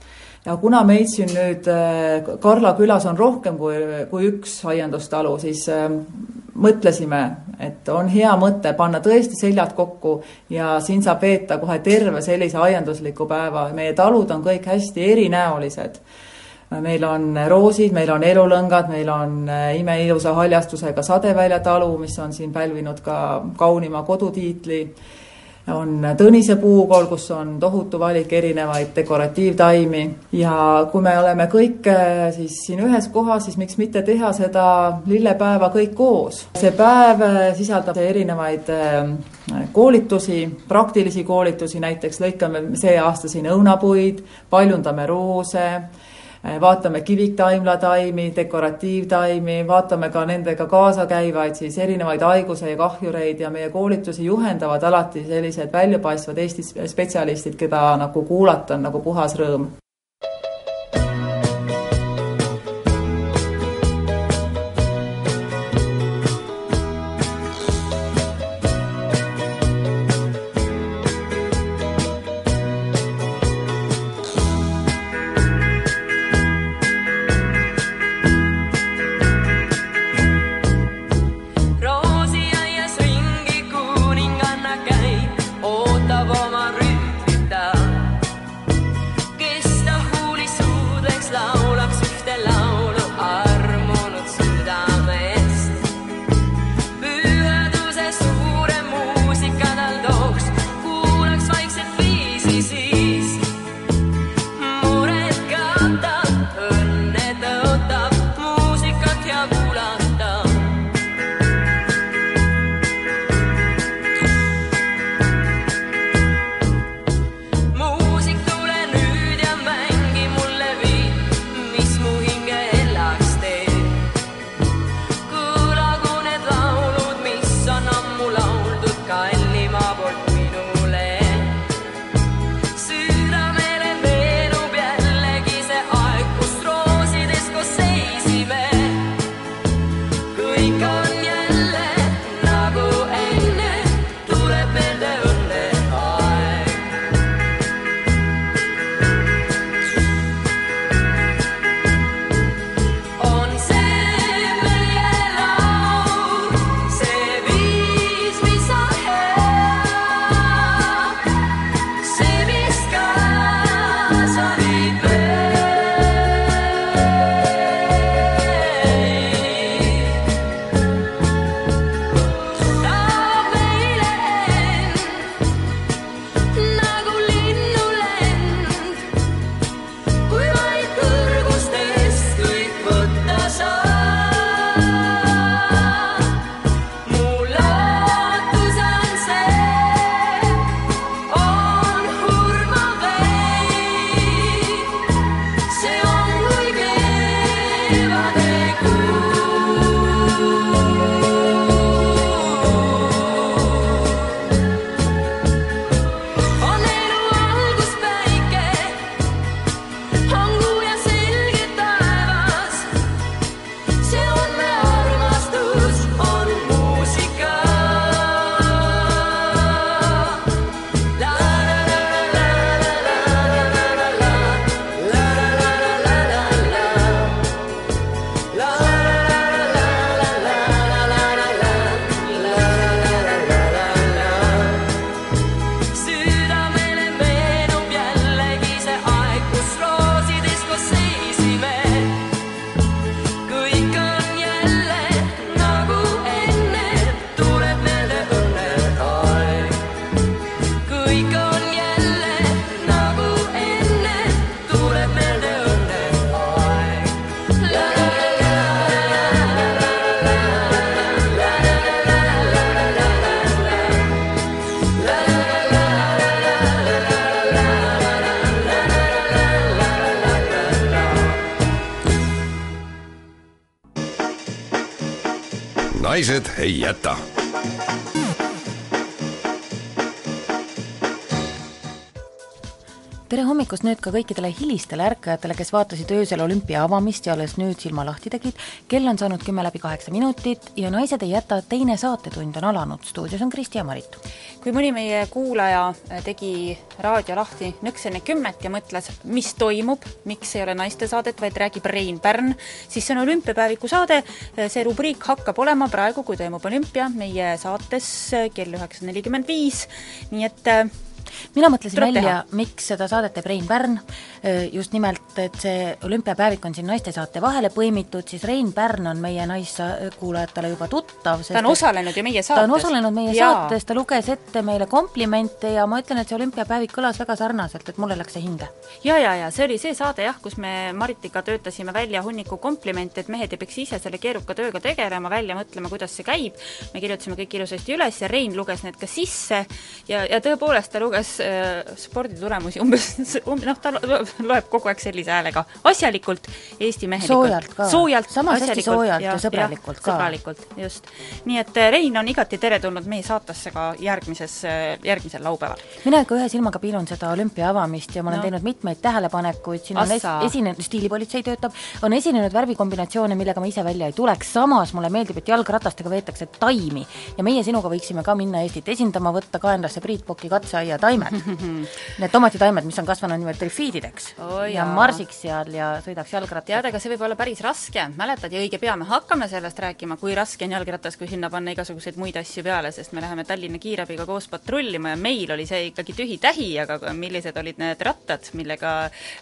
ja kuna meid siin nüüd äh, Karla külas on rohkem kui, kui üks aiandustalu, siis äh, mõtlesime, et on hea mõte panna tõesti seljad kokku ja siin saab veeta kohe terve sellise aiandusliku päeva, meie talud on kõik hästi erinäolised. meil on roosid, meil on elulõngad, meil on äh, imeilusa haljastusega Sadevälja talu, mis on siin pälvinud ka kaunima kodutiitli on Tõnise puukool, kus on tohutu valik erinevaid dekoratiivtaimi ja kui me oleme kõik äh, siis siin ühes kohas, siis miks mitte teha seda lillepäeva kõik koos. see päev äh, sisaldab erinevaid äh, koolitusi, praktilisi koolitusi, näiteks lõikame see aasta siin õunapuid, paljundame roose vaatame kiviktaimlataimi, dekoratiivtaimi, vaatame ka nendega kaasa käivaid siis erinevaid haiguse ja kahjureid ja meie koolitusi juhendavad alati sellised väljapaistvad Eesti spetsialistid, keda nagu kuulata on nagu puhas rõõm naised ei jäta tere hommikust nüüd ka kõikidele hilistele ärkajatele, kes vaatasid öösel olümpia avamist ja alles nüüd silma lahti tegid. kell on saanud kümme läbi kaheksa minutit ja Naised ei jäta teine saatetund on alanud. stuudios on Kristi ja Marit. Kui mõni meie kuulaja äh, tegi raadio lahti nõks enne kümmet ja mõtles, mis toimub, miks ei ole naistesaadet, vaid räägib Rein Pärn, siis see on olümpiapäeviku saade, äh, see rubriik hakkab olema praegu, kui toimub olümpia, meie saates äh, kell üheksa nelikümmend viis, nii et mina mõtlesin Tuleb välja, miks seda saadet teeb Rein Pärn, just nimelt, et see olümpiapäevik on siin naistesaate vahele põimitud, siis Rein Pärn on meie naiskuulajatele juba tuttav. ta on osalenud ju meie saates. ta on osalenud meie Jaa. saates, ta luges ette meile komplimente ja ma ütlen, et see olümpiapäevik kõlas väga sarnaselt, et mulle läks see hinge. ja, ja, ja see oli see saade jah, kus me Maritiga töötasime välja hunniku komplimente, et mehed ei peaks ise selle keeruka tööga tegelema, välja mõtlema, kuidas see käib, me kirjutasime kõik ilusasti üles ja Rein luges need ka sisse ja, ja tõepoolest ta luges luges äh, sporditulemusi umbes, umbes noh, ta loeb kogu aeg sellise häälega, asjalikult, Eesti mehelikult. soojalt ka. soojalt, hästi soojalt ja, ja sõbralikult ja, ka. sõbralikult, just. nii et äh, Rein on igati teretulnud meie saatesse ka järgmises, äh, järgmisel laupäeval. mina ikka ühe silmaga piilun seda olümpia avamist ja ma olen no. teinud mitmeid tähelepanekuid, siin Assa. on es esinenud, stiilipolitsei töötab, on esinenud värvikombinatsioone, millega ma ise välja ei tuleks, samas mulle meeldib, et jalgratastega veetakse taimi ja meie sinuga võiksime ka minna Eestit esindama, võtta kaenlasse Priit Poki katseaia taimed Need tomatitaimed, mis on kasvanud niimoodi trifiidideks oh, ja marsiks seal ja sõidaks jalgrattaga. tead, aga see võib olla päris raske, mäletad ja õige pea me hakkame sellest rääkima, kui raske on jalgratas, kui sinna panna igasuguseid muid asju peale, sest me läheme Tallinna kiirabiga koos patrullima ja meil oli see ikkagi tühi-tähi, aga millised olid need rattad, millega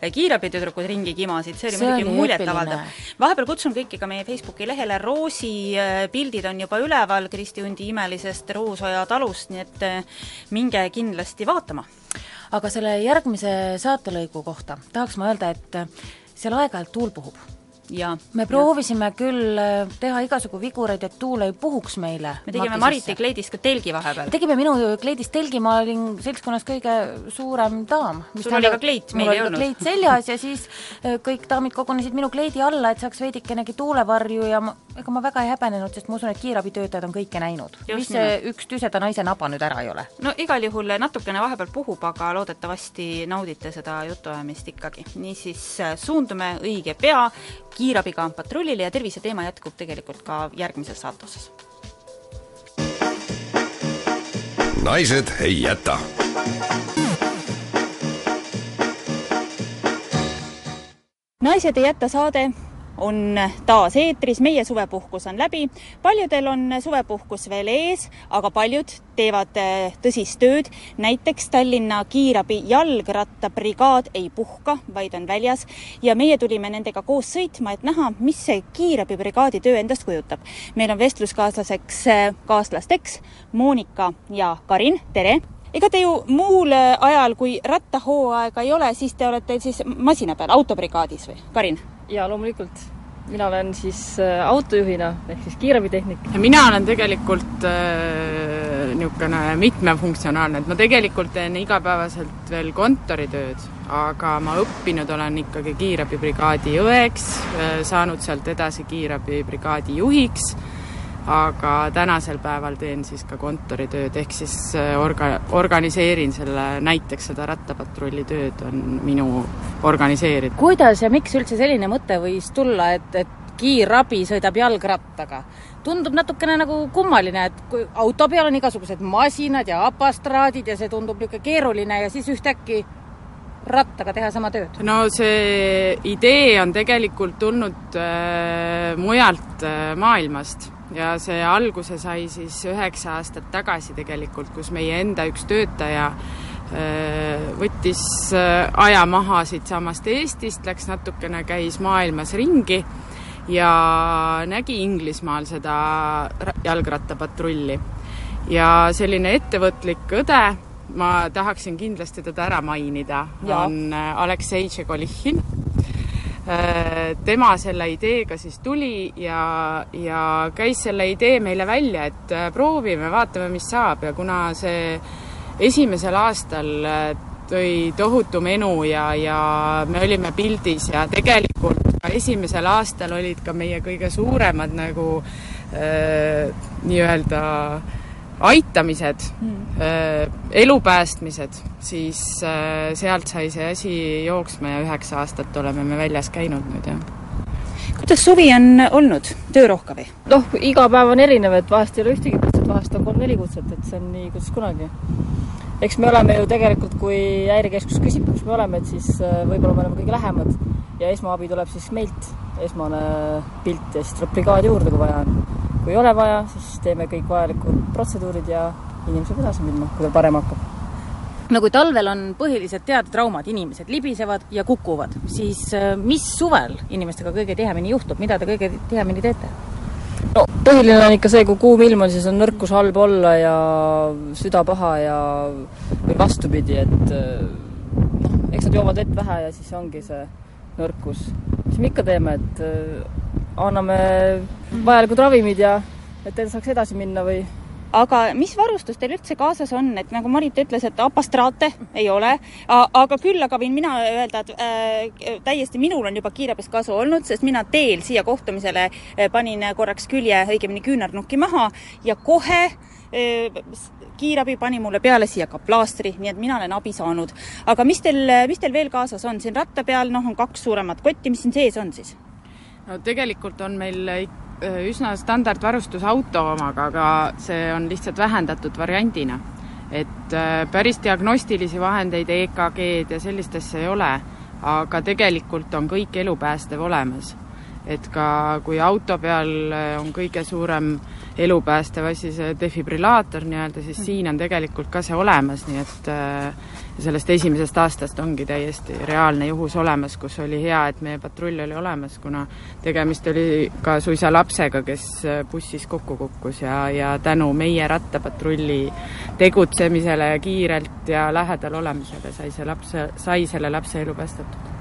kiirabitüdrukud ringi kimasid, see oli see muidugi muljetavaldav. vahepeal kutsun kõiki ka meie Facebooki lehele, Roosi äh, pildid on juba üleval Kristi Hundi imelisest Roosoja talust, nii et äh, minge kindlasti vaatama aga selle järgmise saatelõigu kohta tahaks ma öelda, et seal aeg-ajalt tuul puhub ja me proovisime ja. küll äh, teha igasugu vigureid, et tuul ei puhuks meile. me tegime Mariti kleidist ka telgi vahepeal. tegime minu kleidist telgi, ma olin seltskonnas kõige suurem daam. sul oli ka kleit, meil ei olnud. kleit seljas ja siis äh, kõik daamid kogunesid minu kleidi alla, et saaks veidikenegi tuulevarju ja ma, ega ma väga ei häbenenud, sest ma usun, et kiirabitöötajad on kõike näinud. mis see nimelt. üks tüseda naise naba nüüd ära ei ole? no igal juhul natukene vahepeal puhub, aga loodetavasti naudite seda jutuajamist ikkagi. niisiis äh, suundume õige pea kiirabiga patrullile ja terviseteema jätkub tegelikult ka järgmises saatuses. naised ei jäta. naised ei jäta saade on taas eetris, meie suvepuhkus on läbi, paljudel on suvepuhkus veel ees, aga paljud teevad äh, tõsist tööd, näiteks Tallinna kiirabi jalgrattabrigaad ei puhka, vaid on väljas ja meie tulime nendega koos sõitma, et näha, mis see kiirabibrigaadi töö endast kujutab. meil on vestluskaaslaseks, äh, kaaslasteks Monika ja Karin, tere! Ega te ju muul ajal, kui rattahooaega ei ole, siis te olete siis masina peal, autobrigaadis või, Karin? jaa, loomulikult. mina olen siis äh, autojuhina ehk siis kiirabitehnik. mina olen tegelikult äh, niisugune mitmefunktsionaalne, et ma tegelikult teen igapäevaselt veel kontoritööd, aga ma õppinud olen ikkagi kiirabibrigaadi õeks, äh, saanud sealt edasi kiirabibrigaadi juhiks aga tänasel päeval teen siis ka kontoritööd, ehk siis äh, orga-, organiseerin selle, näiteks seda rattapatrulli tööd on minu organiseerida. kuidas ja miks üldse selline mõte võis tulla, et, et kiirabi sõidab jalgrattaga? tundub natukene nagu kummaline, et kui auto peal on igasugused masinad ja apastraadid ja see tundub niisugune keeruline ja siis ühtäkki rattaga teha sama tööd? no see idee on tegelikult tulnud äh, mujalt äh, maailmast ja see alguse sai siis üheksa aastat tagasi tegelikult, kus meie enda üks töötaja äh, võttis äh, aja maha siitsamast Eestist, läks natukene, käis maailmas ringi ja nägi Inglismaal seda jalgrattapatrulli. ja selline ettevõtlik õde, ma tahaksin kindlasti teda ära mainida, on äh, Aleksei Tšegolichin Äh, tema selle ideega siis tuli ja, ja käis selle idee meile välja, et äh, proovime, vaatame, mis saab. Ja kuna see esimesel aastal äh, tõi tohutu menu ja, ja me olime pildis ja tegelikult ka esimesel aastal olid ka meie kõige suuremad nagu äh, nii-öelda äh, aitamised mm., elu päästmised, siis äh, sealt sai see asi jooksma ja üheksa aastat oleme me väljas käinud nüüd, jah. kuidas suvi on olnud, töörohke või? noh, iga päev on erinev, et vahest ei ole ühtegi kutset, vahest on kolm-neli kutset, et see on nii, kuidas kunagi. eks me oleme ju tegelikult, kui häirekeskus küsib, kus me oleme, et siis äh, võib-olla me oleme kõige lähemad ja esmaabi tuleb siis meilt, esmane pilt ja siis tuleb brigaad juurde, kui vaja on kui ei ole vaja, siis teeme kõik vajalikud protseduurid ja inimene saab edasi minna, kui tal parem hakkab. no kui talvel on põhilised teadetraumad, inimesed libisevad ja kukuvad, siis äh, mis suvel inimestega kõige tihemini juhtub, mida te kõige tihemini teete? no põhiline on ikka see, kui kuum ilm on, siis on nõrkus halb olla ja süda paha ja või vastupidi, et noh, eks nad joovad vett vähe ja siis ongi see nõrkus. mis me ikka teeme, et anname vajalikud ravimid ja et saaks edasi minna või aga mis varustus teil üldse kaasas on, et nagu Marit ütles, et apastraate ei ole, aga küll aga võin mina öelda, et äh, täiesti minul on juba kiirabist kasu olnud, sest mina teel siia kohtumisele äh, panin korraks külje, õigemini küünarnukki maha ja kohe äh, kiirabi pani mulle peale siia ka plaastri, nii et mina olen abi saanud. aga mis teil, mis teil veel kaasas on, siin ratta peal noh, on kaks suuremat kotti, mis siin sees on siis? No tegelikult on meil Äh, üsna standardvarustus auto omaga, aga see on lihtsalt vähendatud variandina. et äh, päris diagnostilisi vahendeid, EKG-d ja sellist asja ei ole, aga tegelikult on kõik elupäästev olemas. et ka kui auto peal äh, on kõige suurem elupäästev asi, see defibrillaator nii-öelda, siis siin on tegelikult ka see olemas, nii et äh, sellest esimesest aastast ongi täiesti reaalne juhus olemas, kus oli hea, et meie patrull oli olemas, kuna tegemist oli ka suisa lapsega, kes bussis kokku kukkus ja, ja tänu meie rattapatrulli tegutsemisele kiirelt ja lähedal olemisele sai see laps, sai selle lapse elu päästetud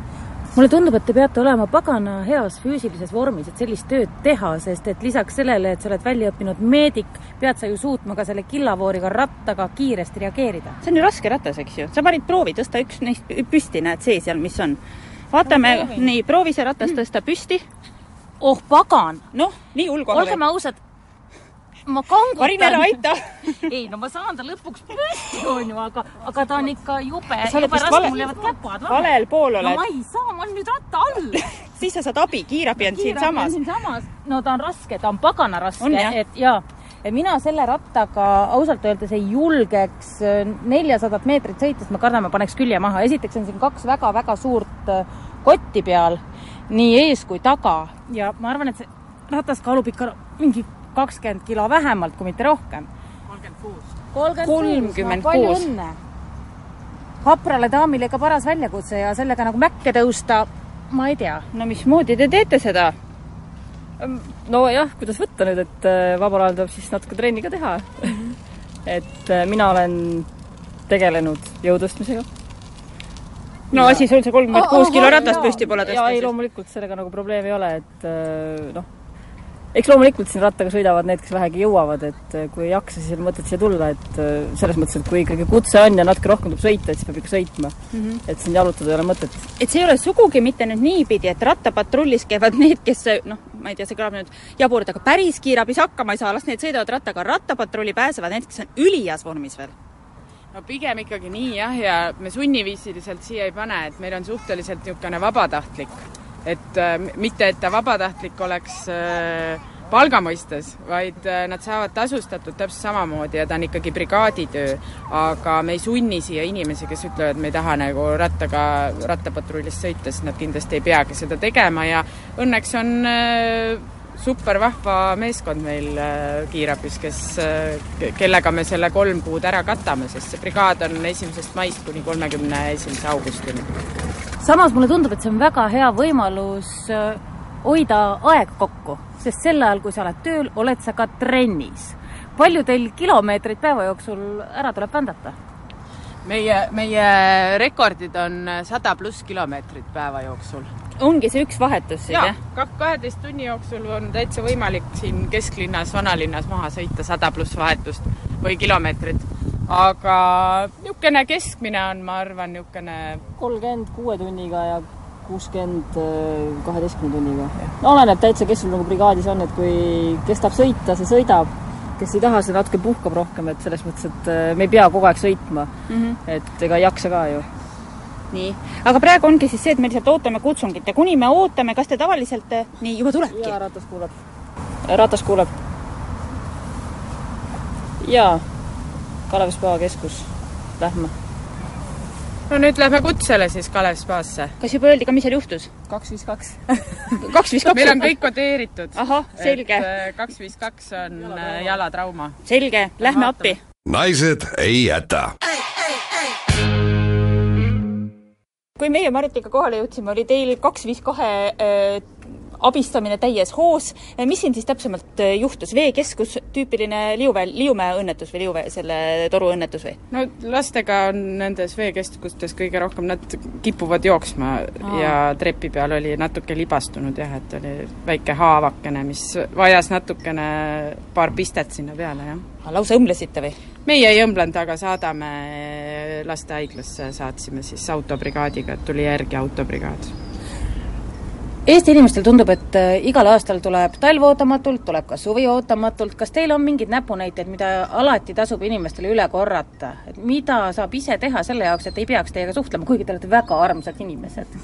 mulle tundub, et te peate olema pagana heas füüsilises vormis, et sellist tööd teha, sest et lisaks sellele, et sa oled välja õppinud meedik, pead sa ju suutma ka selle killavooriga rattaga kiiresti reageerida. see on ju raske ratas, eks ju, sa panid proovi tõsta üks neist püsti, näed see seal, mis on. vaatame, nii, proovi see ratas tõsta püsti. oh pagan! noh, nii hull kohal. olgem ausad ma kangutan. Karin, ära aita ei, no ma saan ta lõpuks püsti, onju, aga, aga ta on ikka jube, jube raske mul jäävad käpad vahele. valel pool oled. no ma ei saa, ma olen nüüd ratta all siis sa saad abi, kiirabi on siinsamas. siinsamas, no ta on raske, ta on pagana raske, et jaa et mina selle rattaga ausalt öeldes ei julgeks äh, neljasadat meetrit sõita, sest ma kardan, ma paneks külje maha. esiteks on siin kaks väga-väga suurt äh, kotti peal, nii ees kui taga ja ma arvan, et see ratas kaalub ikka mingi kakskümmend kilo vähemalt, kui mitte rohkem. kolmkümmend kuus. kolmkümmend kuus. haprale daamile ikka paras väljakutse ja sellega nagu mäkke tõusta, ma ei tea. no mismoodi te teete seda? nojah, kuidas võtta nüüd, et äh, vabal ajal tuleb siis natuke trenni ka teha. -hmm. et äh, mina olen tegelenud jõutõstmisega. no asi sul see kolmkümmend kuus kilo ratast püsti pole tõsta. jaa, ei loomulikult sellega nagu probleemi ei ole, et äh, noh, eks loomulikult siin rattaga sõidavad need, kes vähegi jõuavad, et äh, kui ei jaksa, siis ei ole mõtet siia tulla, et äh, selles mõttes, et kui ikkagi kutse on ja natuke rohkem tuleb sõita, et siis peab ikka sõitma mm. -hmm. et siin jalutada ei ole mõtet. et see ei ole sugugi mitte nüüd niipidi, et rattapatrullis käivad need, kes noh, ma ei tea, see kõlab nüüd jaburalt, aga päris kiirabis hakkama ei saa, las need sõidavad rattaga, rattapatrulli pääsevad need, kes on üliheas vormis veel no pigem ikkagi nii jah, ja me sunniviisiliselt siia ei pane, et meil on suhteliselt niisugune vabatahtlik et äh, mitte, et ta vabatahtlik oleks äh, palga mõistes, vaid äh, nad saavad tasustatud täpselt samamoodi ja ta on ikkagi brigaaditöö. aga me ei sunni siia inimesi, kes ütlevad, me ei taha nagu rattaga, rattapatrullist sõita, siis nad kindlasti ei peagi seda tegema ja õnneks on super vahva meeskond meil kiirabis, kes, kellega me selle kolm kuud ära katame, sest see brigaad on esimesest maist kuni kolmekümne esimese augustini samas mulle tundub, et see on väga hea võimalus äh, hoida aeg kokku, sest sel ajal, kui sa oled tööl, oled sa ka trennis. palju teil kilomeetreid päeva jooksul ära tuleb vändata? meie, meie rekordid on sada pluss kilomeetrit päeva jooksul. Ongi see üks vahetus siis, jah? kaheteist tunni jooksul on täitsa võimalik siin kesklinnas, vanalinnas maha sõita sada pluss vahetust või kilomeetrit aga niisugune keskmine on, ma arvan, niisugune kolmkümmend kuue tunniga ja kuuskümmend äh, kaheteistkümne tunniga. no oleneb täitsa, kes sul nagu brigaadis on, et kui, kes tahab sõita, see sõidab, kes ei taha, see natuke puhkab rohkem, et selles mõttes, et äh, me ei pea kogu aeg sõitma mm. -hmm. et ega ei jaksa ka ju. Nii, aga praegu ongi siis see, et me lihtsalt ootame kutsungit ja kuni me ootame, kas te tavaliselt, äh, nii, juba tulebki? jaa, ratas kuuleb. ratas kuuleb. jaa Kalev Spa keskus, lähme. no nüüd lähme kutsele siis Kalev Spasse. kas juba öeldi ka, mis seal juhtus? kaks viis kaks. kaks viis kaks? meil on kõik kodeeritud. ahah, selge. Äh, kaks viis kaks on äh, jalatrauma. selge, lähme appi. naised ei jäta kui meie Maritiga kohale jõudsime, oli teil kaks viis kahe äh, abistamine täies hoos. mis siin siis täpsemalt juhtus, veekeskus, tüüpiline Liumäe, Liumäe õnnetus või Liumäe selle toru õnnetus või? no lastega on nendes veekeskustes kõige rohkem, nad kipuvad jooksma Aa. ja trepi peal oli natuke libastunud jah, et oli väike haavakene, mis vajas natukene paar pistet sinna peale, jah. Lausa õmblesite või? meie ei õmblenud, aga saadame lastehaiglasse, saatsime siis autobrigaadiga, et tuli järgi autobrigaad Eesti inimestel tundub, et äh, igal aastal tuleb talv ootamatult, tuleb ka suvi ootamatult, kas teil on mingeid näpunäiteid, mida alati tasub inimestele üle korrata, et mida saab ise teha selle jaoks, et ei peaks teiega suhtlema, kuigi te olete väga armsad inimesed?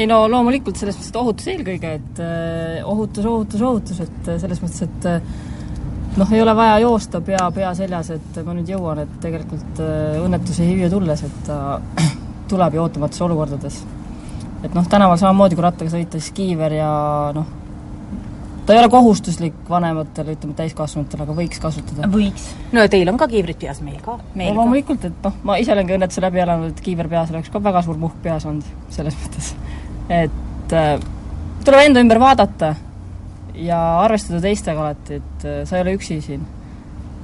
ei no loomulikult selles mõttes, et ohutus eelkõige, et äh, ohutus, ohutus, ohutus, et äh, selles mõttes, et äh, noh, ei ole vaja joosta pea, pea seljas, et ma nüüd jõuan, et tegelikult äh, õnnetus ei hüüa tulles, et ta tuleb ju ootamatus olukordades et noh, tänaval samamoodi, kui rattaga sõita, siis kiiver ja noh, ta ei ole kohustuslik vanematele, ütleme täiskasvanutele, aga võiks kasutada. võiks. no ja teil on ka kiivrid peas, meil ka. no loomulikult, et noh, ma ise olen ka õnnetuse läbi elanud, et kiiver peas oleks ka väga suur muhk peas olnud, selles mõttes. et äh, tuleb enda ümber vaadata ja arvestada teistega alati, et äh, sa ei ole üksi siin.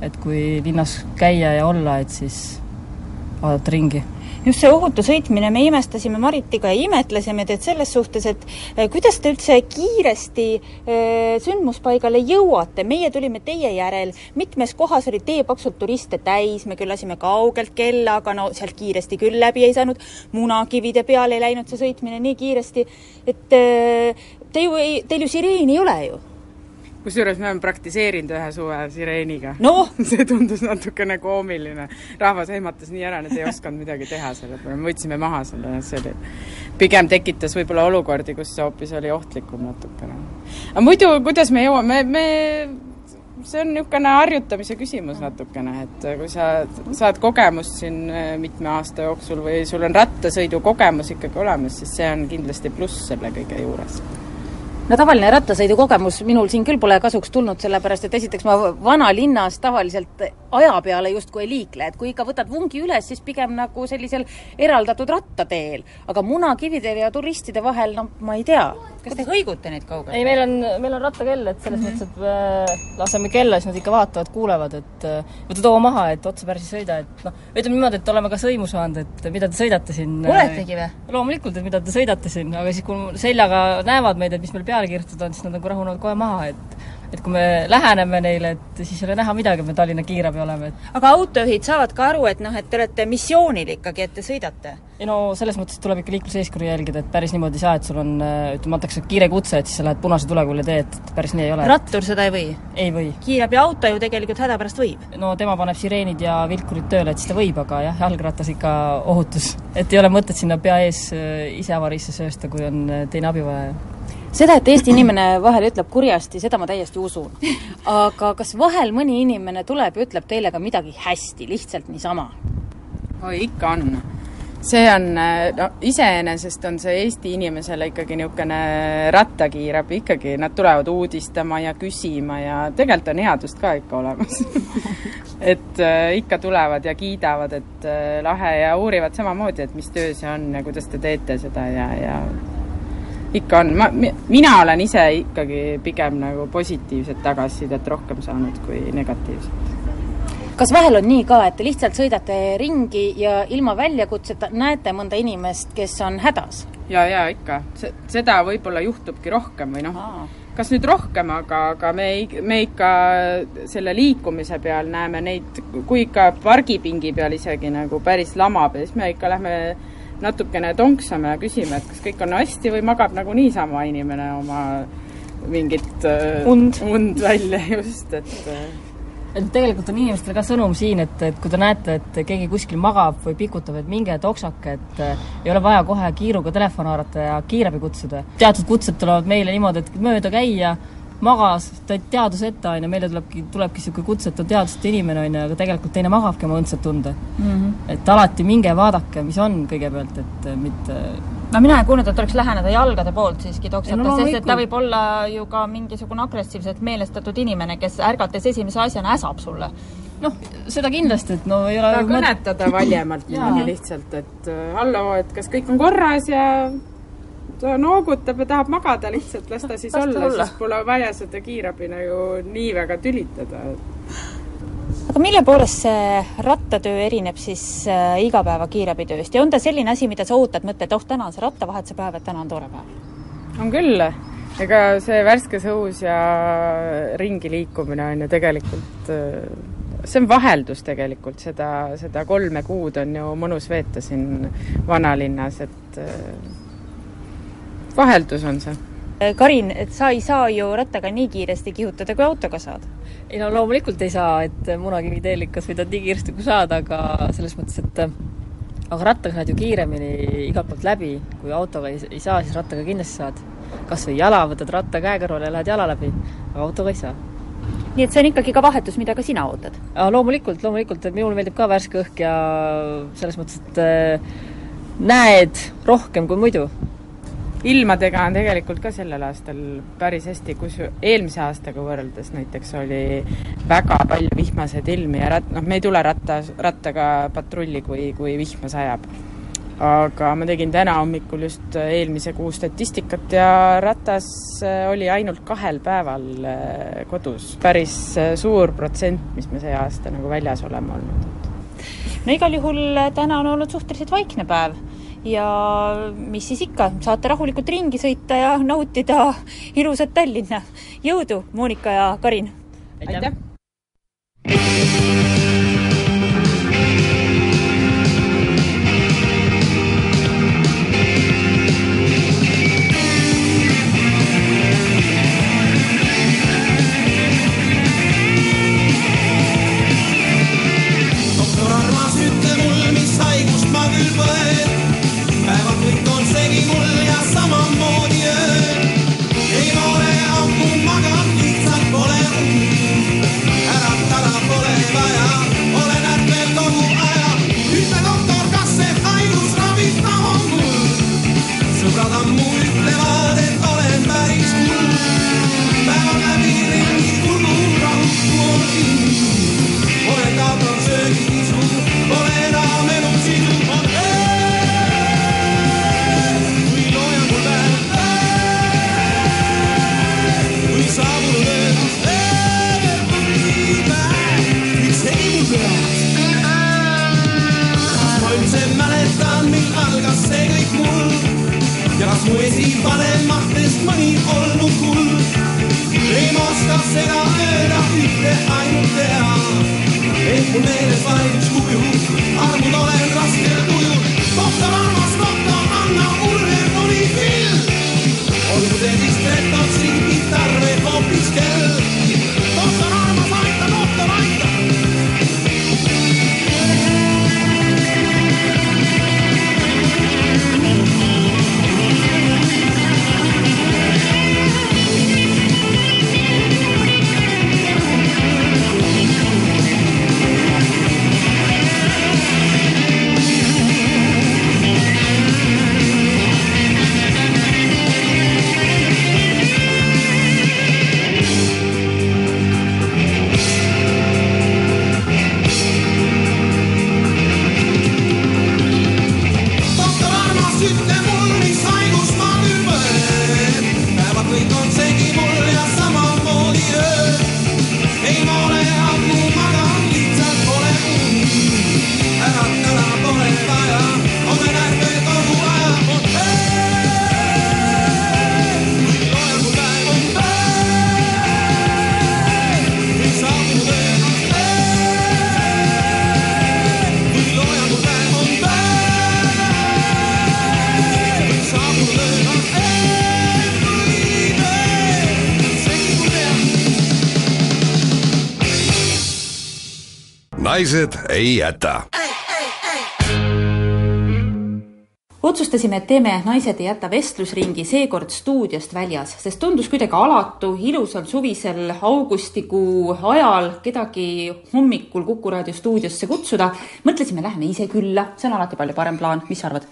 et kui linnas käia ja olla, et siis vaadata ringi. Just see ohutu sõitmine, me imestasime Maritiga ja imetlesime teid selles suhtes, et eh, kuidas te üldse kiiresti äh, sündmuspaigale jõuate, meie tulime teie järel, mitmes kohas oli tee paksult turiste täis, me küll lasime kaugelt kella, aga no sealt kiiresti küll läbi ei saanud, munakivide peal ei läinud see sõitmine nii kiiresti, et äh, te ju ei, teil ju sireeni ei ole ju kusjuures me oleme praktiseerinud ühe suve sireeniga no. see tundus natukene koomiline. rahvas ehmatas nii ära, nad ei osanud midagi teha selle peale, me võtsime maha selle, see oli, pigem tekitas võib-olla olukordi, kus see hoopis oli ohtlikum natukene. aga muidu, kuidas me jõuame, me see on niisugune harjutamise küsimus natukene, et kui sa saad kogemust siin äh, mitme aasta jooksul või sul on rattasõidukogemus ikkagi olemas, siis see on kindlasti pluss selle kõige juures no tavaline rattasõidukogemus minul siin küll pole kasuks tulnud, sellepärast et esiteks ma vanalinnas tavaliselt aja peale justkui ei liikle, et kui ikka võtad vungi üles, siis pigem nagu sellisel eraldatud rattateel. aga munakivide ja turistide vahel, no ma ei tea. Kas te hõigute neid kaugelt? ei, meil on, meil on rattakell, et selles mm -hmm. mõttes, et me laseme kella, siis nad ikka vaatavad, kuulevad, et võta too maha, et otse päris ei sõida, et noh, ütleme niimoodi, et oleme ka sõimu saanud, et mida te sõidate siin. oletegi või? loomulikult, et mida te sõidate siin, aga siis, kui seljaga näevad meid, et mis meil peal peale kirjutatud on, siis nad nagu rahunevad kohe maha, et et kui me läheneme neile, et siis ei ole näha midagi, et me Tallinna kiirabi oleme, aga autojuhid saavad ka aru, et noh, et te olete missioonil ikkagi, et te sõidate? ei no selles mõttes tuleb ikka liikluseeskirju jälgida, et päris niimoodi ei saa, et sul on, ütleme, antakse kiire kutse, et siis sa lähed punase tulega üle tee, et päris nii ei ole. rattur seda ei või? ei või. kiirabiauto ju tegelikult hädapärast võib? no tema paneb sireenid ja vilkurid tööle, et siis ta võib, aga jah, jalgratas ikka ohutus. et ei ole mõtet sinna pea ees äh, ise avariisse söösta, kui on äh, teine abivajaja seda, et Eesti inimene vahel ütleb kurjasti, seda ma täiesti usun. aga kas vahel mõni inimene tuleb ja ütleb teile ka midagi hästi, lihtsalt niisama? oi, ikka on. see on, no iseenesest on see Eesti inimesele ikkagi niisugune rattakiirab, ikkagi nad tulevad uudistama ja küsima ja tegelikult on headust ka ikka olemas et äh, ikka tulevad ja kiidavad, et äh, lahe ja uurivad samamoodi, et mis töö see on ja kuidas te teete seda ja, ja ikka on, ma, mina olen ise ikkagi pigem nagu positiivset tagasisidet rohkem saanud kui negatiivset. kas vahel on nii ka, et te lihtsalt sõidate ringi ja ilma väljakutseta näete mõnda inimest, kes on hädas? ja, ja ikka, seda võib-olla juhtubki rohkem või noh, kas nüüd rohkem, aga, aga me, me ikka selle liikumise peal näeme neid, kui ikka pargipingi peal isegi nagu päris lamab ja siis me ikka lähme natukene tonksame ja küsime, et kas kõik on hästi või magab nagu niisama inimene oma mingit äh, und, und välja just, et äh. et tegelikult on inimestele ka sõnum siin, et, et kui te näete, et keegi kuskil magab või pikutab, et minge toksake, et äh, ei ole vaja kohe kiiruga telefon haarata ja kiirabi kutsuda. teatud kutsed tulevad meile niimoodi, et mööda käia magas, ta oli teaduse ette, on ju, meile tulebki, tulebki niisugune kutsetu teaduseta inimene, on ju, aga tegelikult teine magabki oma õndsat tunde mm. -hmm. et alati minge vaadake, mis on kõigepealt, et mitte no mina ei kuulnud, et tuleks läheneda jalgade poolt siiski toksata no,, sest et ta võib olla ju ka mingisugune agressiivselt meelestatud inimene, kes ärgates esimese asjana äsab sulle noh, seda kindlasti, et no ei ole ka kõnetada valjemalt niimoodi lihtsalt, et hallo, et kas kõik on korras ja ta noogutab ja tahab magada lihtsalt, las ta siis Las olla, olla. siis pole vaja seda kiirabina ju nii väga tülitada. aga mille poolest see rattatöö erineb siis äh, igapäeva kiirabitööst ja on ta selline asi, mida sa ootad, mõtled, oh, täna on see rattavahetuse päev, et täna on tore päev? on küll, ega see värskes õhus ja ringi liikumine on ju tegelikult, see on vaheldus tegelikult, seda, seda kolme kuud on ju mõnus veeta siin vanalinnas, et vaheldus on see. Karin, et sa ei saa ju rattaga nii kiiresti kihutada, kui autoga saad? ei no loomulikult ei saa, et Munakivi teel ikka sõidad nii kiiresti, kui saad, aga selles mõttes, et aga rattaga saad ju kiiremini igalt poolt läbi, kui autoga ei, ei saa, siis rattaga kindlasti saad. kas või jala, võtad ratta käe kõrvale ja lähed jala läbi, aga autoga ei saa. nii et see on ikkagi ka vahetus, mida ka sina ootad? loomulikult, loomulikult, et minule meeldib ka värske õhk ja selles mõttes, et äh, näed rohkem kui muidu ilmadega on tegelikult ka sellel aastal päris hästi, kus eelmise aastaga võrreldes näiteks oli väga palju vihmaseid ilmi ja rat-, noh, me ei tule ratta, rattaga patrulli, kui, kui vihma sajab. aga ma tegin täna hommikul just eelmise kuu statistikat ja ratas oli ainult kahel päeval äh, kodus. päris suur protsent, mis me see aasta nagu väljas oleme olnud. no igal juhul täna on olnud suhteliselt vaikne päev ja mis siis ikka, saate rahulikult ringi sõita ja nautida ilusat Tallinna. jõudu, Monika ja Karin! aitäh! doktor naised ei jäta. Otsustasime, et teeme Naised ei jäta vestlusringi seekord stuudiost väljas, sest tundus kuidagi alatu ilusal suvisel augustikuu ajal kedagi hommikul Kuku raadio stuudiosse kutsuda. mõtlesime, lähme ise külla, see on alati palju parem plaan, mis sa arvad?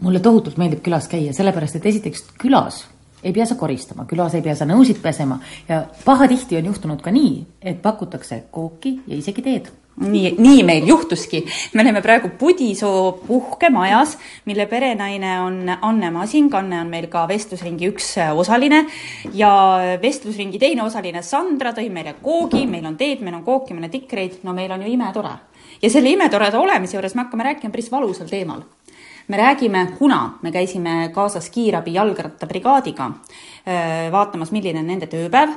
mulle tohutult meeldib külas käia, sellepärast et esiteks külas ei pea sa koristama, külas ei pea sa nõusid pesema. Ja pahatihti on juhtunud ka nii, et pakutakse kooki ja isegi teed nii, nii meil juhtuski. me oleme praegu Pudisoo puhkemajas, mille perenaine on Anne Masing. Anne on meil ka vestlusringi üks osaline ja vestlusringi teine osaline Sandra tõi meile koogi, meil on teed, meil on kooki, meil on tikreid, no meil on ju imetore. ja selle imetoreda olemise juures me hakkame rääkima päris valusal teemal me räägime, kuna me käisime kaasas kiirabi jalgrattabrigaadiga vaatamas, milline on nende tööpäev,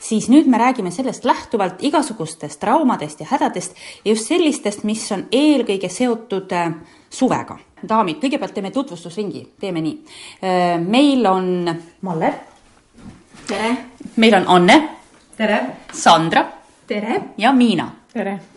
siis nüüd me räägime sellest lähtuvalt igasugustest traumadest ja hädadest ja just sellistest, mis on eelkõige seotud suvega. daamid, kõigepealt teeme tutvustusringi, teeme nii. meil on Malle. tere! meil on Anne. tere! Sandra. tere! ja Miina. tere!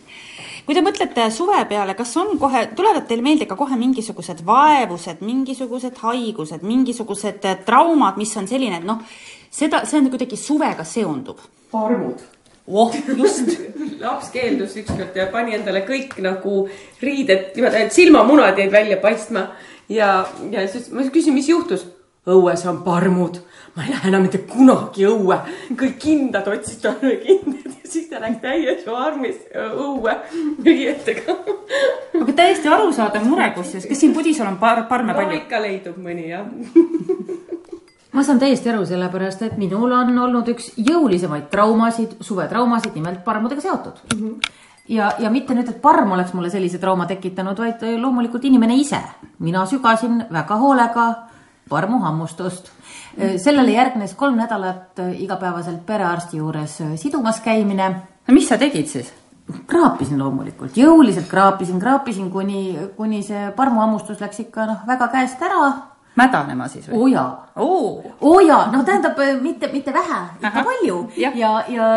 Kui te mõtlete suve peale, kas on kohe, tulevad teile meelde ka kohe mingisugused vaevused, mingisugused haigused, mingisugused äh, traumad, mis on selline, et noh, seda, see on kuidagi suvega seondub? parmud. oh, just laps keeldus ükskord ja pani endale kõik nagu riided, niimoodi, et silmamunad jäid välja paistma ja, ja siis ma küsin, mis juhtus. õues on parmud ma ei lähe enam mitte kunagi õue. kõik kindad otsisid talle kindaid ja siis ta läks täies armis õue riietega. aga täiesti arusaadav mure kusjuures, kas siin Pudisol on par-, parme no, palju? ikka leidub mõni jah ma saan täiesti aru, sellepärast et minul on olnud üks jõulisemaid traumasid, suvetraumasid nimelt parmudega seotud mm. -hmm ja, ja mitte nüüd, et parm oleks mulle sellise trauma tekitanud, vaid loomulikult inimene ise. mina sügasin väga hoolega parmuhammustust Äh, sellele järgnes kolm nädalat äh, igapäevaselt perearsti juures äh, sidumas käimine. no mis sa tegid siis? kraapisin loomulikult, jõuliselt kraapisin, kraapisin, kuni, kuni see parmuhammustus läks ikka noh, väga käest ära. mädanema siis või? oo jaa oo oo jaa, no tähendab mitte, mitte vähe, ikka palju ja, ja, ja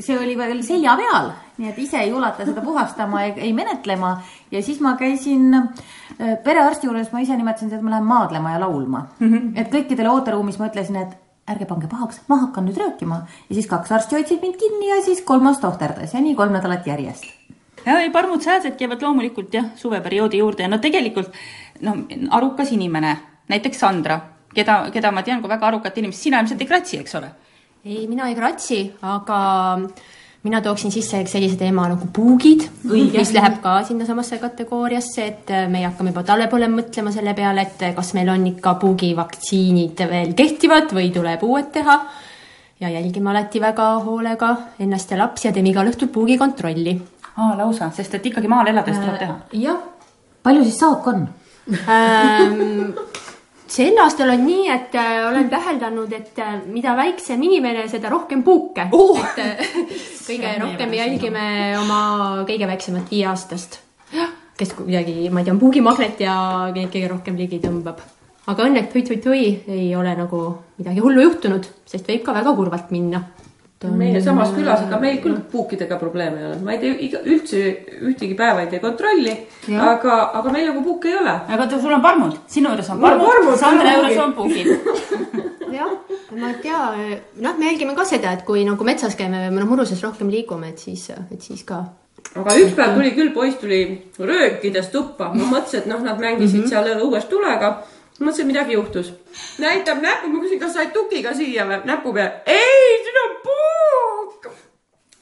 see oli veel selja peal, nii et ise ei ulata seda puhastama, ei menetlema ja siis ma käisin äh, perearsti juures, ma ise nimetasin seda, et ma lähen maadlema ja laulma mm. -hmm. et kõikidele ooteruumis ma ütlesin, et ärge pange pahaks, ma hakkan nüüd röökima ja siis kaks arsti hoidsid mind kinni ja siis kolmas tohterdas ja nii kolm nädalat järjest. ja ei, parmud sääsed käivad loomulikult jah, suveperioodi juurde ja no tegelikult no arukas inimene, näiteks Sandra, keda, keda ma tean kui väga arukat inimest, sina ilmselt ei kratsi, eks ole? ei, mina ei kratsi, aga mina tooksin sisse sellise teema nagu puugid, mis läheb ka sinnasamasse kategooriasse, et äh, me hakkame juba talve poole mõtlema selle peale, et äh, kas meil on ikka puugivaktsiinid veel kehtivad või tuleb uued teha. ja jälgime alati väga hoolega ennast ja lapsi ja teeme igal õhtul puugikontrolli. aa, lausa, sest et ikkagi maal elades tuleb teha. Äh, jah. palju siis saak on sel aastal on nii, et äh, olen täheldanud, et äh, mida väiksem inimene, seda rohkem puuke oh!. et äh, kõige rohkem jälgime oma kõige väiksemat viieaastast, kes kuidagi, ma ei tea, on puugimagnet ja neid kõige rohkem ligi tõmbab. aga õnneks tui-tui-tui ei ole nagu midagi hullu juhtunud, sest võib ka väga kurvalt minna on... meil samas külas, ega meil küll puukidega probleeme ei ole, ma ei tee iga, üldse ühtegi päeva ei tee kontrolli, aga, aga meil nagu puuke ei ole. aga sul on parmud, sinu juures on parmud, parmud, Sandra juures on puugid jah, ma ei tea, noh, me jälgime ka seda, et kui nagu metsas käime või noh, muruses rohkem liigume, et siis, et siis ka aga üks päev tuli küll, poiss tuli röökides tuppa, ma mõtlesin, et noh, nad mängisid mm -hmm. seal õues tulega mõtlesin, midagi juhtus. näitab näppu, ma küsin, kas said tukiga siia või näpu peal. ei, siin on puuk.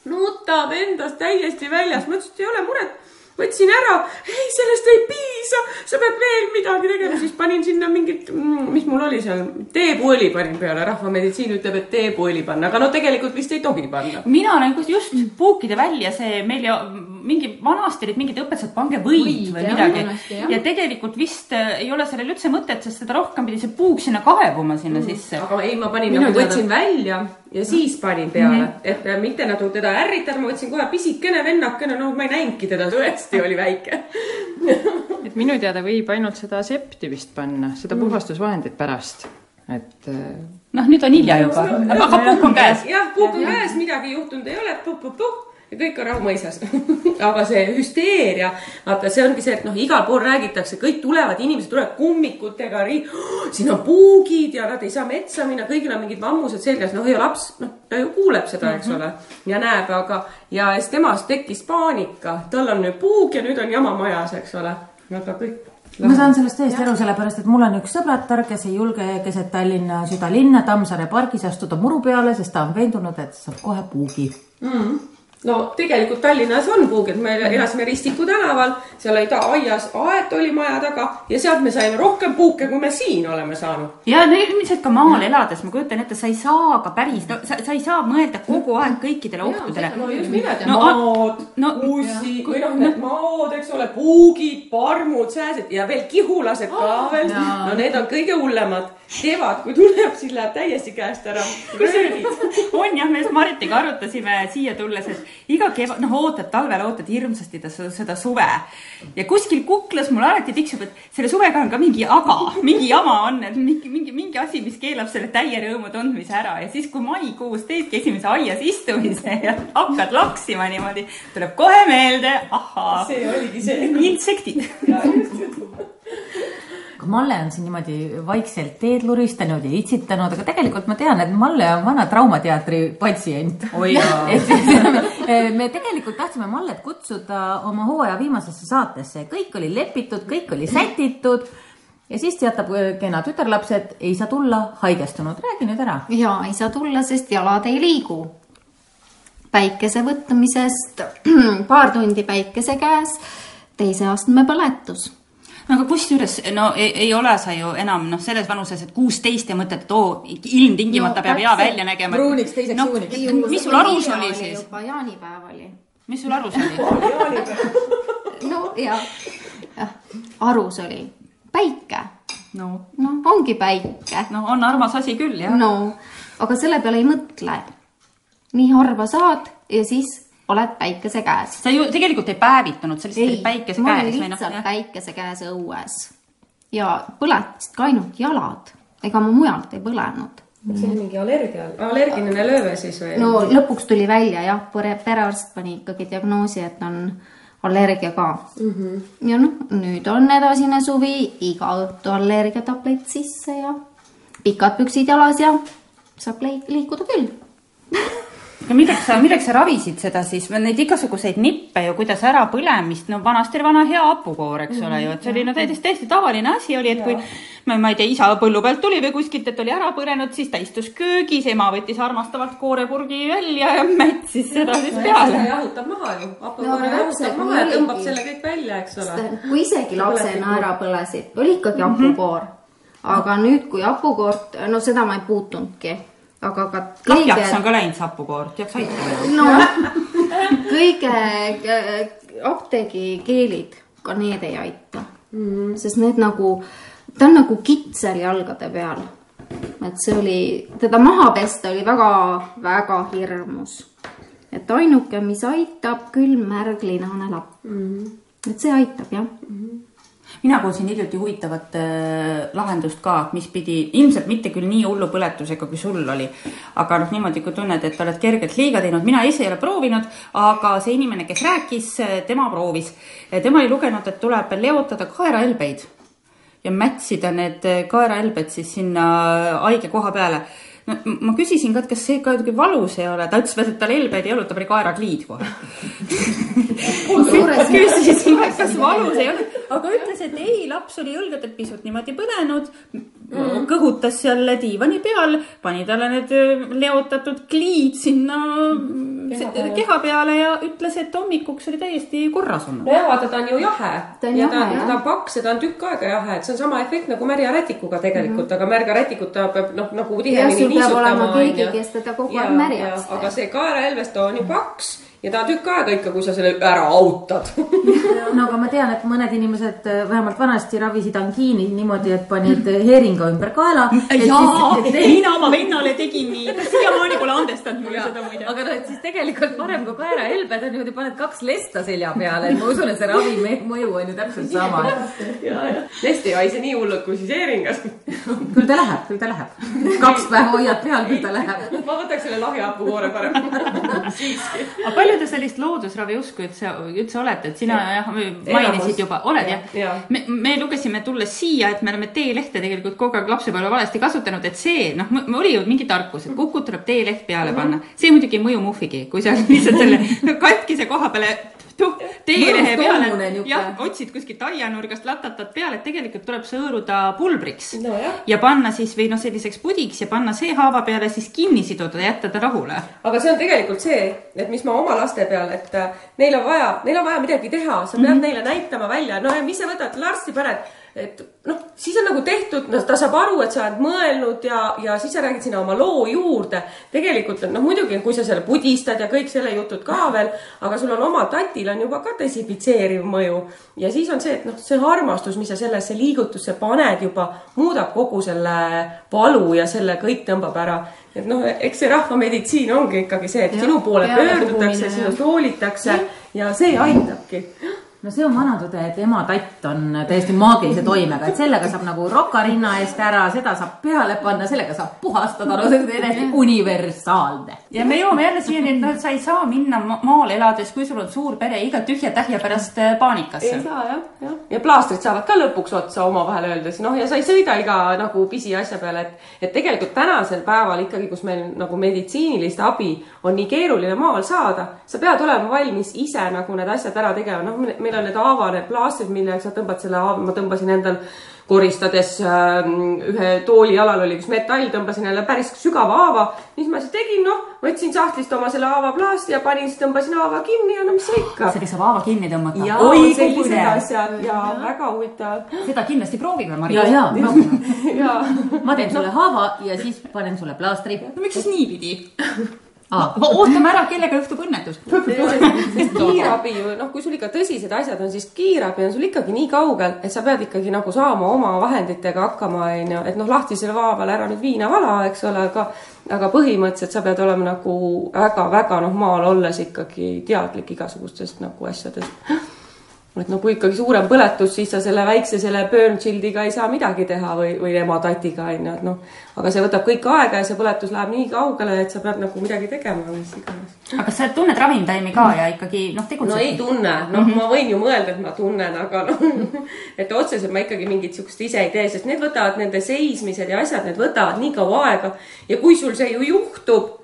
nutab endast täiesti väljas, ma ütlesin, et ei ole muret võtsin ära, ei, sellest ei piisa, sa pead veel midagi tegema, siis panin sinna mingit, mm, mis mul oli seal, teepuõli panin peale, rahvameditsiin ütleb, et teepuõli panna, aga no tegelikult vist ei tohi panna. mina olen just puukide välja see meil ju mingi vanasti olid mingid õpetused, pange võid, võid või midagi. ja tegelikult vist äh, ei ole sellel üldse mõtet, sest seda rohkem pidi see puuk sinna kaebuma sinna mm. sisse. aga ei, ma panin Minu nagu võtsin välja ja siis panin peale mm, -hmm. et äh, mitte nagu teda ärritada, ma võtsin kohe pisikene vennakene, no ma ei näinudki teda, tõesti oli väike et minu teada võib ainult seda septi vist panna, seda mm. puhastusvahendit pärast, et. Äh, noh, nüüd on hilja juba, aga puhk on käes. jah, puhk on käes, midagi juhtunud ei ole, puh-puh-puh ja kõik on rahu mõisas aga see hüsteeria, vaata, see ongi see, et noh, igal pool räägitakse, kõik tulevad, inimesed tulevad kummikutega oh,, siin on puugid ja nad ei saa metsa minna, kõigil on mingid mammused seljas, noh ja laps, noh, ta ju kuuleb seda, eks mm -hmm. ole, ja näeb, aga ja siis temas tekkis paanika, tal on nüüd puug ja nüüd on jama majas, eks ole, aga kõik ma saan sellest täiesti aru, sellepärast et mul on üks sõbratar, kes ei julge keset Tallinna südalinna Tammsaare pargis astuda muru peale, sest ta on veendunud, et saab kohe puugi. Mm. -hmm no tegelikult Tallinnas on puugid, me elasime Ristiku tänaval, seal oli ta aias aed oli maja taga ja sealt me saime rohkem puuke, kui me siin oleme saanud. ja no ilmselt ka maal elades, ma kujutan ette, sa ei saa ka päris, no sa, sa ei saa mõelda kogu aeg kõikidele ohtudele. no just nimelt No, maad no- ussi või noh, need maad, eks ole, puugid, parmud, sääsed ja veel kihulased ka veel. Jaa. no need on kõige hullemad. kevad, kui tuleb, siis läheb täiesti käest ära. on jah, me Maritiga arutasime siia tulles, et iga kevad, noh, ootad talvel, ootad hirmsasti ta, seda, seda suve. ja kuskil kuklas mul alati tiksub, et selle suvega on ka mingi aga, mingi jama on, et mingi, mingi, mingi asi, mis keelab selle täie rõõmu tundmise ära ja siis, kui maikuus teedki esimese aias istumise ja hakkad laksima niimoodi, tuleb kohe meelde, ahhaa. see oligi see. intsektid. aga Malle on siin niimoodi vaikselt teed luristanud ja itsitanud, aga tegelikult ma tean, et Malle on vana Traumateatri patsient. Siis me, tegelikult tahtsime Mallet kutsuda oma hooaja viimasesse saatesse, kõik oli lepitud, kõik oli sätitud ja siis teatab äh, kena tütarlaps, et ei saa tulla, haigestunud, räägi nüüd ära. ja ei saa tulla, sest jalad ei liigu. päikese võtmisest paar tundi päikese käes, teise astme põletus aga kusjuures no ei, ei ole sa ju enam noh, selles vanuses, et kuusteist ja mõtled, et oo, ilmtingimata No peab hea välja nägema. Pruuniks teiseks no, juuniks. mis sul arus oli siis? juba jaanipäev oli. mis sul arus oli? no ja, jah, arus oli päike. no, no ongi päike. no on armas asi küll, jah. no, aga selle peale ei mõtle. nii harva saad ja siis oled päikese käes. sa ju tegelikult ei päevitunud, sa lihtsalt olid päikese ma käes olin või noh, lihtsalt jah. päikese käes õues ja põletasid ka ainult jalad, ega ma mujalt ei põlenud. see oli mingi allergia, allergiline lööve siis või? no lõpuks tuli välja jah, perearst pani ikkagi diagnoosi, et on allergia ka mm. -hmm. ja noh, nüüd on edasine suvi, iga õhtu allergiatablett sisse ja pikad püksid jalas ja saab liikuda küll. Milleks sa, milleks sa ravisid seda siis, neid igasuguseid nippe ju, kuidas ärapõlemist, no vanasti oli vana hea hapukoor, eks ole ju, et see oli no täiesti, täiesti tavaline asi oli, et kui ma, ma ei tea, isa põllu pealt tuli või kuskilt, et oli ära põlenud, siis ta istus köögis, ema võttis armastavalt koorepurgi välja ja mätsis seda siis peale. jahutab maha ju, No hapukoore aga jahutab maha ja tõmbab oligi. selle kõik välja, eks ole. kui isegi lapsena ära põlesid, oli ikkagi hapukoor. aga nüüd, kui hapukoort, no seda ma ei puutunudki, aga ka lahjaks on ka läinud see hapukoor, teaks aitama no kõige äh, apteegikeelid, ka need ei aita mm.. sest need nagu, ta on nagu kitsel jalgade peal. et see oli, teda maha pesta oli väga-väga hirmus. et ainuke, mis aitab, külm märglinane lapp mm.. et see aitab jah mm. Mina kuulsin hiljuti huvitavat äh, lahendust ka, mis pidi ilmselt mitte küll nii hullu põletusega, kui sul oli. aga noh, niimoodi, kui tunned, et oled kergelt liiga teinud, mina ise ei ole proovinud, aga see inimene, kes rääkis, tema proovis. tema oli lugenud, et tuleb leotada kaeraelbeid ja mätsida need kaeraelbed siis sinna haige koha peale no ma küsisin ka, et kas see ka kuidagi valus ei ole, ta ütles veel, et tal helbeid ei olnud, ta pani kaerakliid kohe küsisin ka, et kas valus ei ole, aga ütles, et ei, laps oli õlgadelt pisut niimoodi põdenud mm., kõhutas seal diivani peal, pani talle need öö, leotatud kliid sinna keha peale, keha peale ja ütles, et hommikuks oli täiesti korras olnud. no jaa, ta on ju jahe. Ta on ja ta, jahe, jah. ta on paks ja ta on tükk aega jahe, et see on sama efekt nagu märja rätikuga tegelikult mm, -hmm. aga märga rätikut ta peab noh, nagu tihemini sul peab olema niisutama. keegi, kes teda kogu aeg märjaks aga see kaerahelves, ta on ju paks ja ta on tükk aega ikka, kui sa selle ära autad. no aga ma tean, et mõned inimesed äh, vähemalt vanasti ravisid angiini niimoodi, et panid äh, heeringa ümber kaela. jaa, mina oma vennale tegin nii, ta siiamaani pole andestanud mulle seda muide. aga noh, et siis tegelikult parem kui kaerahelbed on niimoodi, paned kaks lesta selja peale, et ma usun, et see ravi mõju on ju täpselt sama. ja, ja lest ei haise nii hullult kui siis heeringas. küll ta läheb, küll ta läheb. kaks päeva hoiad peal, küll ta läheb. ma võtaks selle lahja hapukoore parem. siiski. aga palju te sellist loodusravi usku üldse, üldse olete, et sina jah, mainisid juba, oled jah Jah. ja.? me, me lugesime tulles siia, et me oleme teelehte tegelikult kogu aeg lapsepõlve valesti kasutanud, et see noh, oli ju mingi tarkus, et kukud tuleb teeleht peale panna. see muidugi ei mõju muhvigi, kui sa lihtsalt selle katkise koha peale Mõnus peale. jah, otsid kuskilt aianurgast latatad peale, et tegelikult tuleb sõõruda pulbriks. No, jah. ja panna siis või noh, selliseks pudiks ja panna see haava peale siis kinni siduda ja jätta ta rahule. aga see on tegelikult see, et mis ma oma laste peal, et äh, neil on vaja, neil on vaja midagi teha, sa pead mm -hmm. neile näitama välja, no ja mis sa võtad, arsti paned, et noh, siis on nagu tehtud, no ta saab aru, et sa oled mõelnud ja, ja siis sa räägid sinna oma loo juurde. tegelikult on noh, muidugi, kui sa selle pudistad ja kõik selle jutud ka veel, aga sul on oma tatil on juba ka desinfitseeriv mõju ja siis on see, et noh, see armastus, mis sa sellesse liigutusse paned juba, muudab kogu selle valu ja selle kõik tõmbab ära et noh, eks see rahvameditsiin ongi ikkagi see, et Jah, sinu poole peale pöördutakse, sinust hoolitakse ja see aitabki. No see on vanatõde, et ema tatt on täiesti maagilise toimega, et sellega saab nagu rokarinna eest ära, seda saab peale panna, sellega saab puhastada, no see on täiesti universaalne. ja me jõuame jälle siiani, et noh, sa ei saa minna ma- maal elades, kui sul on suur pere, iga tühja-tähja pärast äh, paanikasse ei. saa jah, jah. ja plaastrid saavad ka lõpuks otsa omavahel öeldes, noh ja sa ei sõida iga nagu pisiasja peale, et, et tegelikult tänasel päeval ikkagi, kus meil nagu meditsiinilist abi on nii keeruline maal saada, sa pead olema valmis ise nagu need asjad ära tegema, noh, meil need haava, need plaastrid, millega sa tõmbad selle haava, ma tõmbasin endal koristades äh, ühe tooli jalal oli üks metall, tõmbasin jälle päris sügava haava. mis ma siis tegin, noh, võtsin sahtlist oma selle haavaplaasti ja panin, siis tõmbasin haava kinni ja no mis sa ikka. sellega saab haava kinni tõmmata. ja oi sellised asjad ja väga huvitav. seda kindlasti proovime, Mari. ja, ja, ja ma teen sulle haava ja siis panen sulle plaastri. no miks siis niipidi? Aa. ootame ära, kellega juhtub õnnetus. sest kiirabi ju noh, kui sul ikka tõsised asjad on, siis kiirabi on sul ikkagi nii kaugel, et sa pead ikkagi nagu saama oma vahenditega hakkama, onju, et noh, lahtisele vaa peal ära nüüd viina vala, eks ole, aga aga põhimõtteliselt sa pead olema nagu väga-väga noh, maal olles ikkagi teadlik igasugustest nagu asjadest. Et no kui ikkagi suurem põletus, siis sa selle väikse selle burn shield'iga ei saa midagi teha või, või ema tatiga onju, et noh, aga see võtab kõik aega ja see põletus läheb nii kaugele, et sa pead nagu midagi tegema, mis iganes. aga sa tunned ravimtaimi ka ja ikkagi noh, tegutsed? no ei tunne, noh, ma võin ju mõelda, et ma tunnen, aga noh, et otseselt ma ikkagi mingit siukest ise ei tee, sest need võtavad nende seismised ja asjad, need võtavad nii kaua aega ja kui sul see ju juhtub,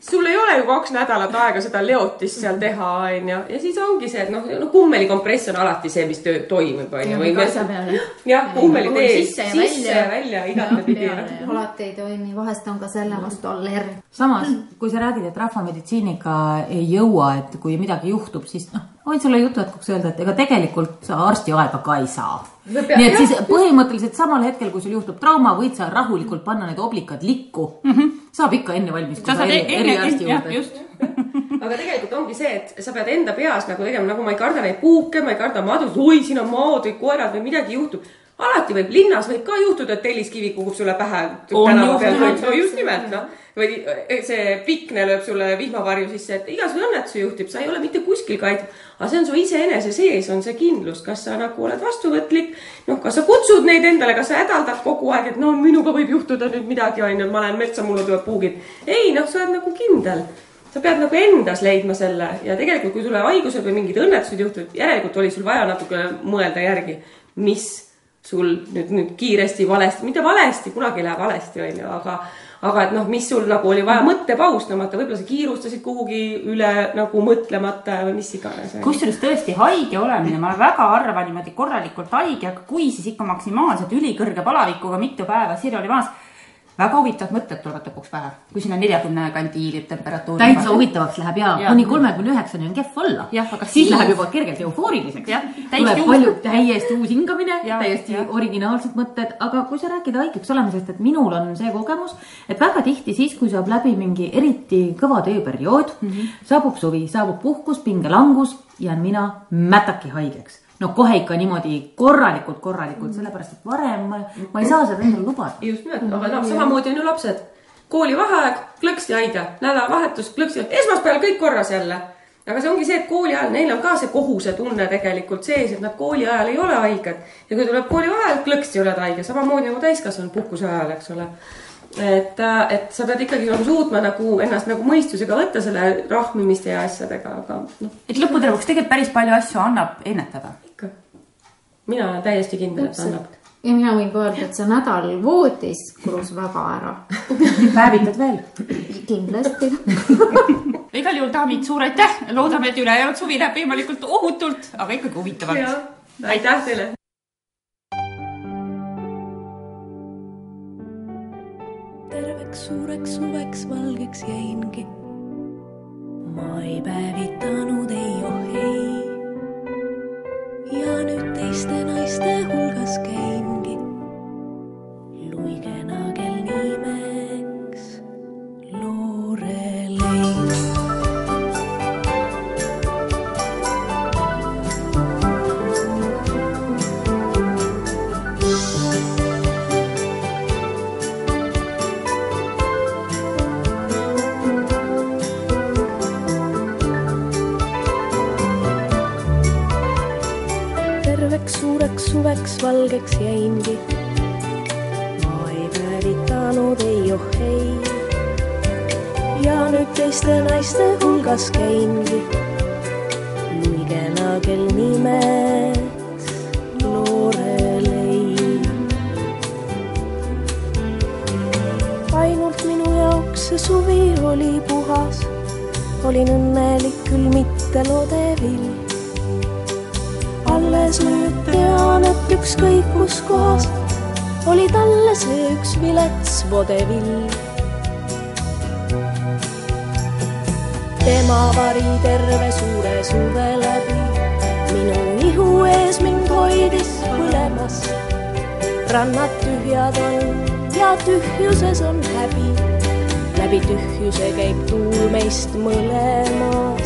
sul ei ole ju kaks nädalat aega seda leotist seal teha, onju, ja siis ongi see, et noh, no kummelikompress on alati see, mis töö toimib, onju. nagu asja peale. jah, kummelitee sisse ja sisse ja välja igatepidi. alati ei toimi, vahest on ka selle vastu allerg. samas, kui sa räägid, et rahvameditsiiniga ei jõua, et kui midagi juhtub, siis noh, võin sulle jutu jätkuks öelda, et ega tegelikult sa arsti aega ka ei saa. Nii et siis põhimõtteliselt samal hetkel, kui sul juhtub trauma, võid sa rahulikult panna need oblikad likku mm. -hmm. saab ikka enne valmis, Sa sa saad eri, enne- eriarsti juurde. aga tegelikult ongi see, et sa pead enda peas nagu tegema, nagu ma ei karda neid puuke, ma ei karda madu, oi, siin on maod või koerad või midagi juhtub. alati võib, linnas võib ka juhtuda, et telliskivi kukub sulle pähe tänava peal no just nimelt noh. Või see pikne lööb sulle vihmavarju sisse, et igasugu õnnetusi juhtub, sa ei ole mitte kuskil kaitstud. aga see on su iseenese sees on see kindlus, kas sa nagu oled vastuvõtlik, noh, kas sa kutsud neid endale, kas sa hädaldad kogu aeg, et no minuga võib juhtuda nüüd midagi, onju, ma lähen metsa, mulle tulevad puugid. ei noh, sa oled nagu kindel sa pead nagu endas leidma selle ja tegelikult, kui sulle haigused või mingid õnnetused juhtuvad, järelikult oli sul vaja natuke mõelda järgi, mis sul nüüd, nüüd kiiresti valesti, mitte valesti, kunagi ei lähe valesti, onju, aga aga et noh, mis sul nagu oli vaja mõttepaus tõmmata, võib-olla sa kiirustasid kuhugi üle nagu mõtlemata või mis iganes. kusjuures tõesti haige olemine, ma olen väga harva niimoodi korralikult haige, aga kui, siis ikka maksimaalselt ülikõrge palavikuga mitu päeva sirjali maas. Väga huvitavad mõtted tulevad lõpuks pähe, kui sinna neljakümne kandi temperatuur. täitsa huvitavaks läheb ja, Ja. kuni kolmekümne üheksani on kehv olla. Jah, aga siis siis- läheb juba kergelt eufooriliseks. tuleb palju täiesti uus hingamine, täiesti ja. originaalsed mõtted, aga kui sa räägid haigeks olemisest, et minul on see kogemus, et väga tihti siis, kui saab läbi mingi eriti kõva tööperiood mm, -hmm. saabub suvi, saabub puhkus, pingelangus, jään mina mätaki haigeks no kohe ikka niimoodi korralikult, korralikult, sellepärast et varem ma, ma ei saa seda endale lubada. just nimelt, aga noh, samamoodi on ju lapsed. koolivaheaeg, klõksti haige, nädalavahetus, klõksti, esmaspäeval kõik korras jälle. aga see ongi see, et kooli ajal neil on ka see kohusetunne tegelikult sees, et nad kooli ajal ei ole haiged. ja kui tuleb koolivaheaeg, klõksti oled haige, samamoodi nagu täiskasvanud puhkuse ajal, eks ole et, et sa pead ikkagi nagu suutma nagu ennast nagu mõistusega võtta selle rahmimiste ja asjadega, aga noh, et lõppude lõpuks tegelikult päris palju asju annab ennetada. Mina olen täiesti kindel, et annab. ja mina võin ka öelda, et see nädal voodis kulus väga ära. päevitad veel? kindlasti. igal juhul, daamid, suur aitäh, loodame, et ülejäänud suvi läheb võimalikult ohutult, aga ikkagi huvitavalt. aitäh teile. terveks suureks suveks valgeks jäingi. ma ei päevitanud ei oh ei. Ja nüüd teiste naiste hulgas käingi. luigena kel nimeks suveks valgeks jäingi. ma ei päevitanud ei oh ei. ja nüüd teiste naiste hulgas käingi. luigena kel nimeks Lorelei. ainult minu jaoks see suvi oli puhas. olin õnnelik küll mitte lodevill alles nüüd tean, et ükskõik kus kohas oli talle see üks vilets vodevill. tema vari terve suure suve läbi minu ihu ees mind hoidis põlemas. rannad tühjad on ja tühjuses on häbi. läbi tühjuse käib tuul meist mõlemast.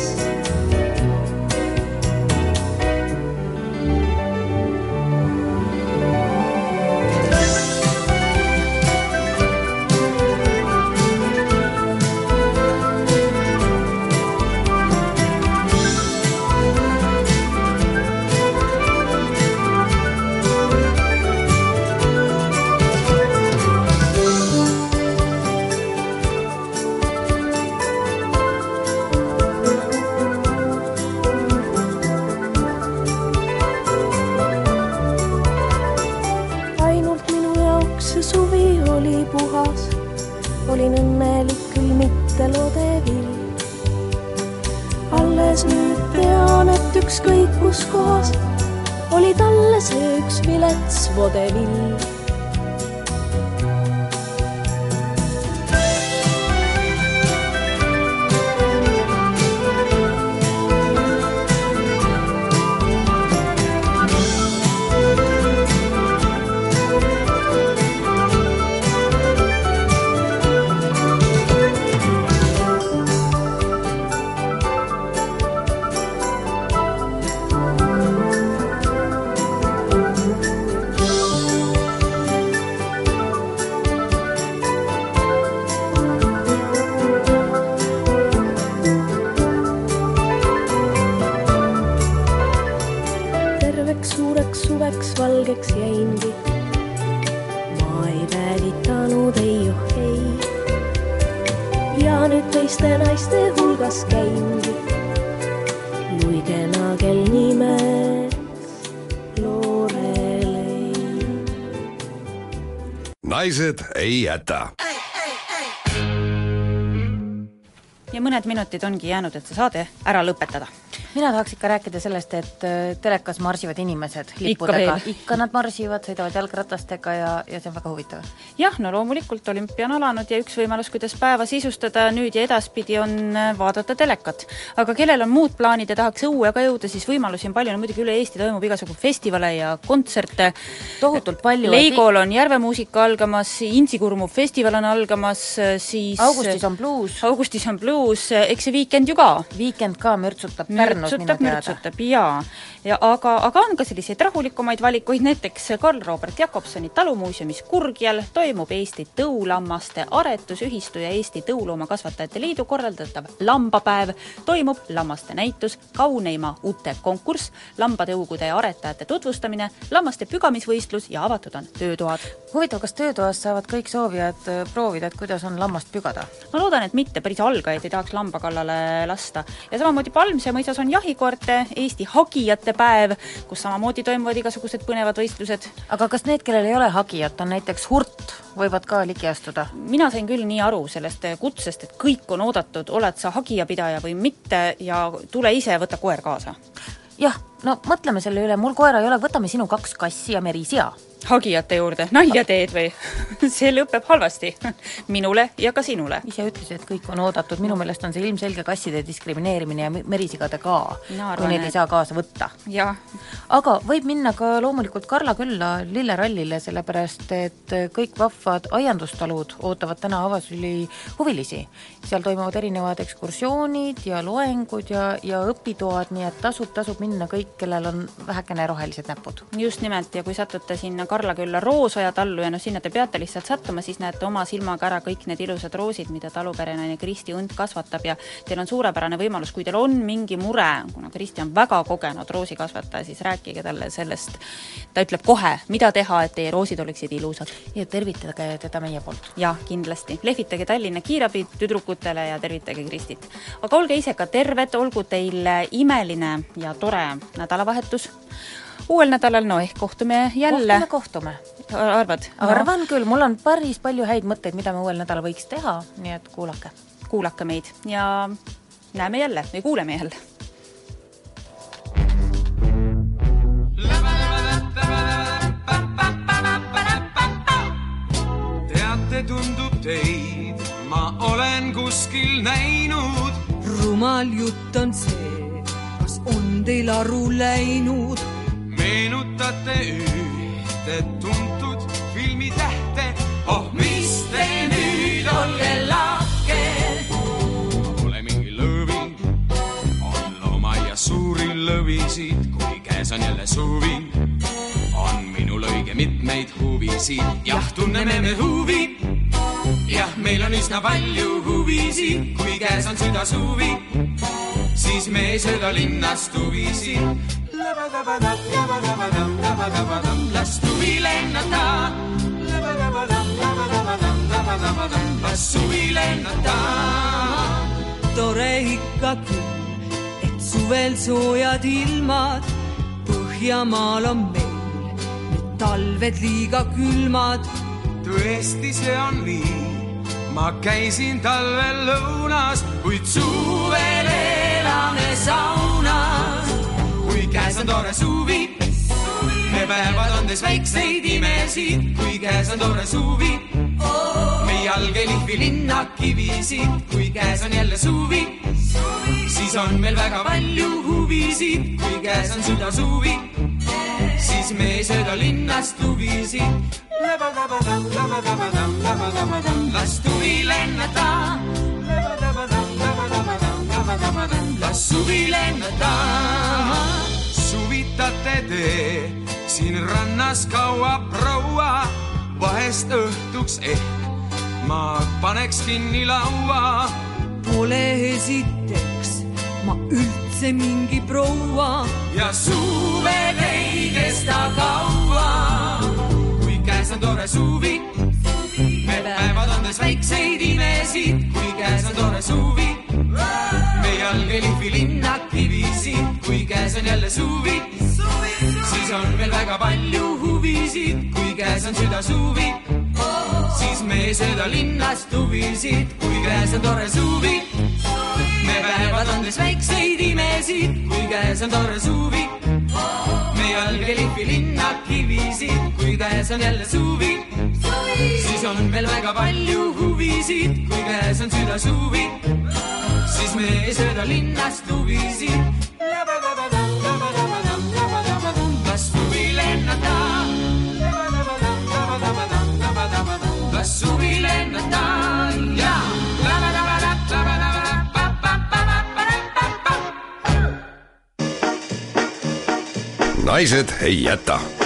Naised ei jäta. ja mõned minutid ongi jäänud, et see saade ära lõpetada. mina tahaks ikka rääkida sellest, et äh, telekas marsivad inimesed lippudega ikka nad marsivad, sõidavad jalgratastega ja, ja see on väga huvitav. jah, no loomulikult olümpia on alanud ja üks võimalus, kuidas päeva sisustada nüüd ja edaspidi, on äh, vaadata telekat. aga kellel on muud plaanid ja tahaks õue ka jõuda, siis võimalusi on palju, no muidugi üle Eesti toimub igasugu festivale ja kontserte. tohutult palju. Leigol on Järve muusika algamas, Intsikurmu festival on algamas, siis augustis on bluus. augustis on bluus, eks see Weekend ju ka. Weekend ka mürtsutab Pärnus minu teada. mürtsutab jaa. ja aga, aga on ka selliseid rahulikumaid valikuid, näiteks Karl-Robert Jakobsoni talumuuseumis Kurgjal toimub Eesti Tõulammaste Aretusühistu ja Eesti Tõuloomakasvatajate Liidu korraldatav lambapäev, toimub lammaste näitus, kauneima ute konkurss, lambatõugude ja aretajate tutvustamine, lammaste pügamisvõistlus ja avatud on töötoad. huvitav, kas töötoas saavad kõik soovijad äh, proovida, et kuidas on lammast pügada? ma loodan, et mitte, päris algajaid ei tahaks lamba kallale lasta ja samamoodi Palmse mõisa osas on jahikoerte Eesti hagijate päev, kus samamoodi toimuvad igasugused põnevad võistlused. aga kas need, kellel ei ole hagijat, on näiteks hurt, võivad ka ligi astuda? mina sain küll nii aru sellest kutsest, et kõik on oodatud, oled sa hagijapidaja või mitte ja tule ise, võta koer kaasa. jah, no mõtleme selle üle, mul koera ei ole, võtame sinu kaks kassi ja merisea hagijate juurde, nalja teed või? see lõpeb halvasti minule ja ka sinule. ise ütlesid, et kõik on oodatud, minu meelest on see ilmselge kasside diskrimineerimine ja merisigade ka, kui neid ei saa kaasa võtta. aga võib minna ka loomulikult Karla külla lillerallile, sellepärast et kõik vahvad aiandustalud ootavad täna avasüli huvilisi. seal toimuvad erinevad ekskursioonid ja loengud ja, ja õpitoad, nii et tasub, tasub minna kõik, kellel on vähekene rohelised näpud. just nimelt ja kui satute sinna Karlakülla Roosoja tallu ja noh, sinna te peate lihtsalt sattuma, siis näete oma silmaga ära kõik need ilusad roosid, mida taluperenaine Kristi Unt kasvatab ja teil on suurepärane võimalus, kui teil on mingi mure, kuna Kristi on väga kogenud roosikasvataja, siis rääkige talle sellest, ta ütleb kohe, mida teha, et teie roosid oleksid ilusad. ja tervitage teda meie poolt. jah, kindlasti. lehvitage Tallinna kiirabi tüdrukutele ja tervitage Kristit. aga olge ise ka terved, olgu teil imeline ja tore nädalavahetus uuel nädalal, no ehk kohtume jälle. kohtume, kohtume. arvad? arvan küll, mul on päris palju häid mõtteid, mida me uuel nädalal võiks teha, nii et kuulake. kuulake meid ja näeme jälle või kuuleme jälle. teate, tundub teid, ma olen kuskil näinud. rumal jutt on see, on teil aru läinud meenutate ühte tuntud filmitähte. oh, mis te nüüd, olge lahked. ma pole mingi lõvi, on loomaaias suuri lõvisid, kui käes on jälle suvi. Minul õige mitmeid huvisid, jah, tunneme me huvi. jah, meil on üsna palju huvisid, kui käes on südasuvi, siis me ei sööda linnast huvisid las suvi lennata. las suvi lennata. tore ikka küll, et suvel soojad ilmad, Põhjamaal on meil talved liiga külmad. tõesti, see on nii, ma käisin talvel lõunas, kuid suvel elame saunas kui käes on tore suvi. me päevad andes väikseid imesid, kui käes on tore suvi. me jalg ei lihvi linnakivisid, kui käes on jälle suvi. siis on meil väga palju huvisid, kui käes on südasuvi. Siis me sööda linnast huvisid. las tuvi lennata las suvi lennata. suvitate te siin rannas kaua, proua, vahest õhtuks ehk ma paneks kinni laua. Pole esiteks ma üldse mingi proua ja suvel ei kesta kaua, kui käes on tore suvi. me päevad andes väikseid imesid, kui käes on tore suvi me jalg ei lihvi linnakivisid, kui käes on jälle suvi. siis on meil väga palju huvisid, kui käes on südasuvi. Siis me sööda linnast huvisid, kui käes on tore suvi. me päevad andes väikseid imesid, kui käes on tore suvi. me jalg ei lihvi linnakivisid, kui käes on jälle suvi. siis on meil väga palju huvisid, kui käes on südasuvi siis me sööda linnast huvisid. las suvi lennata. Las suvi lennata ja. naised ei jäta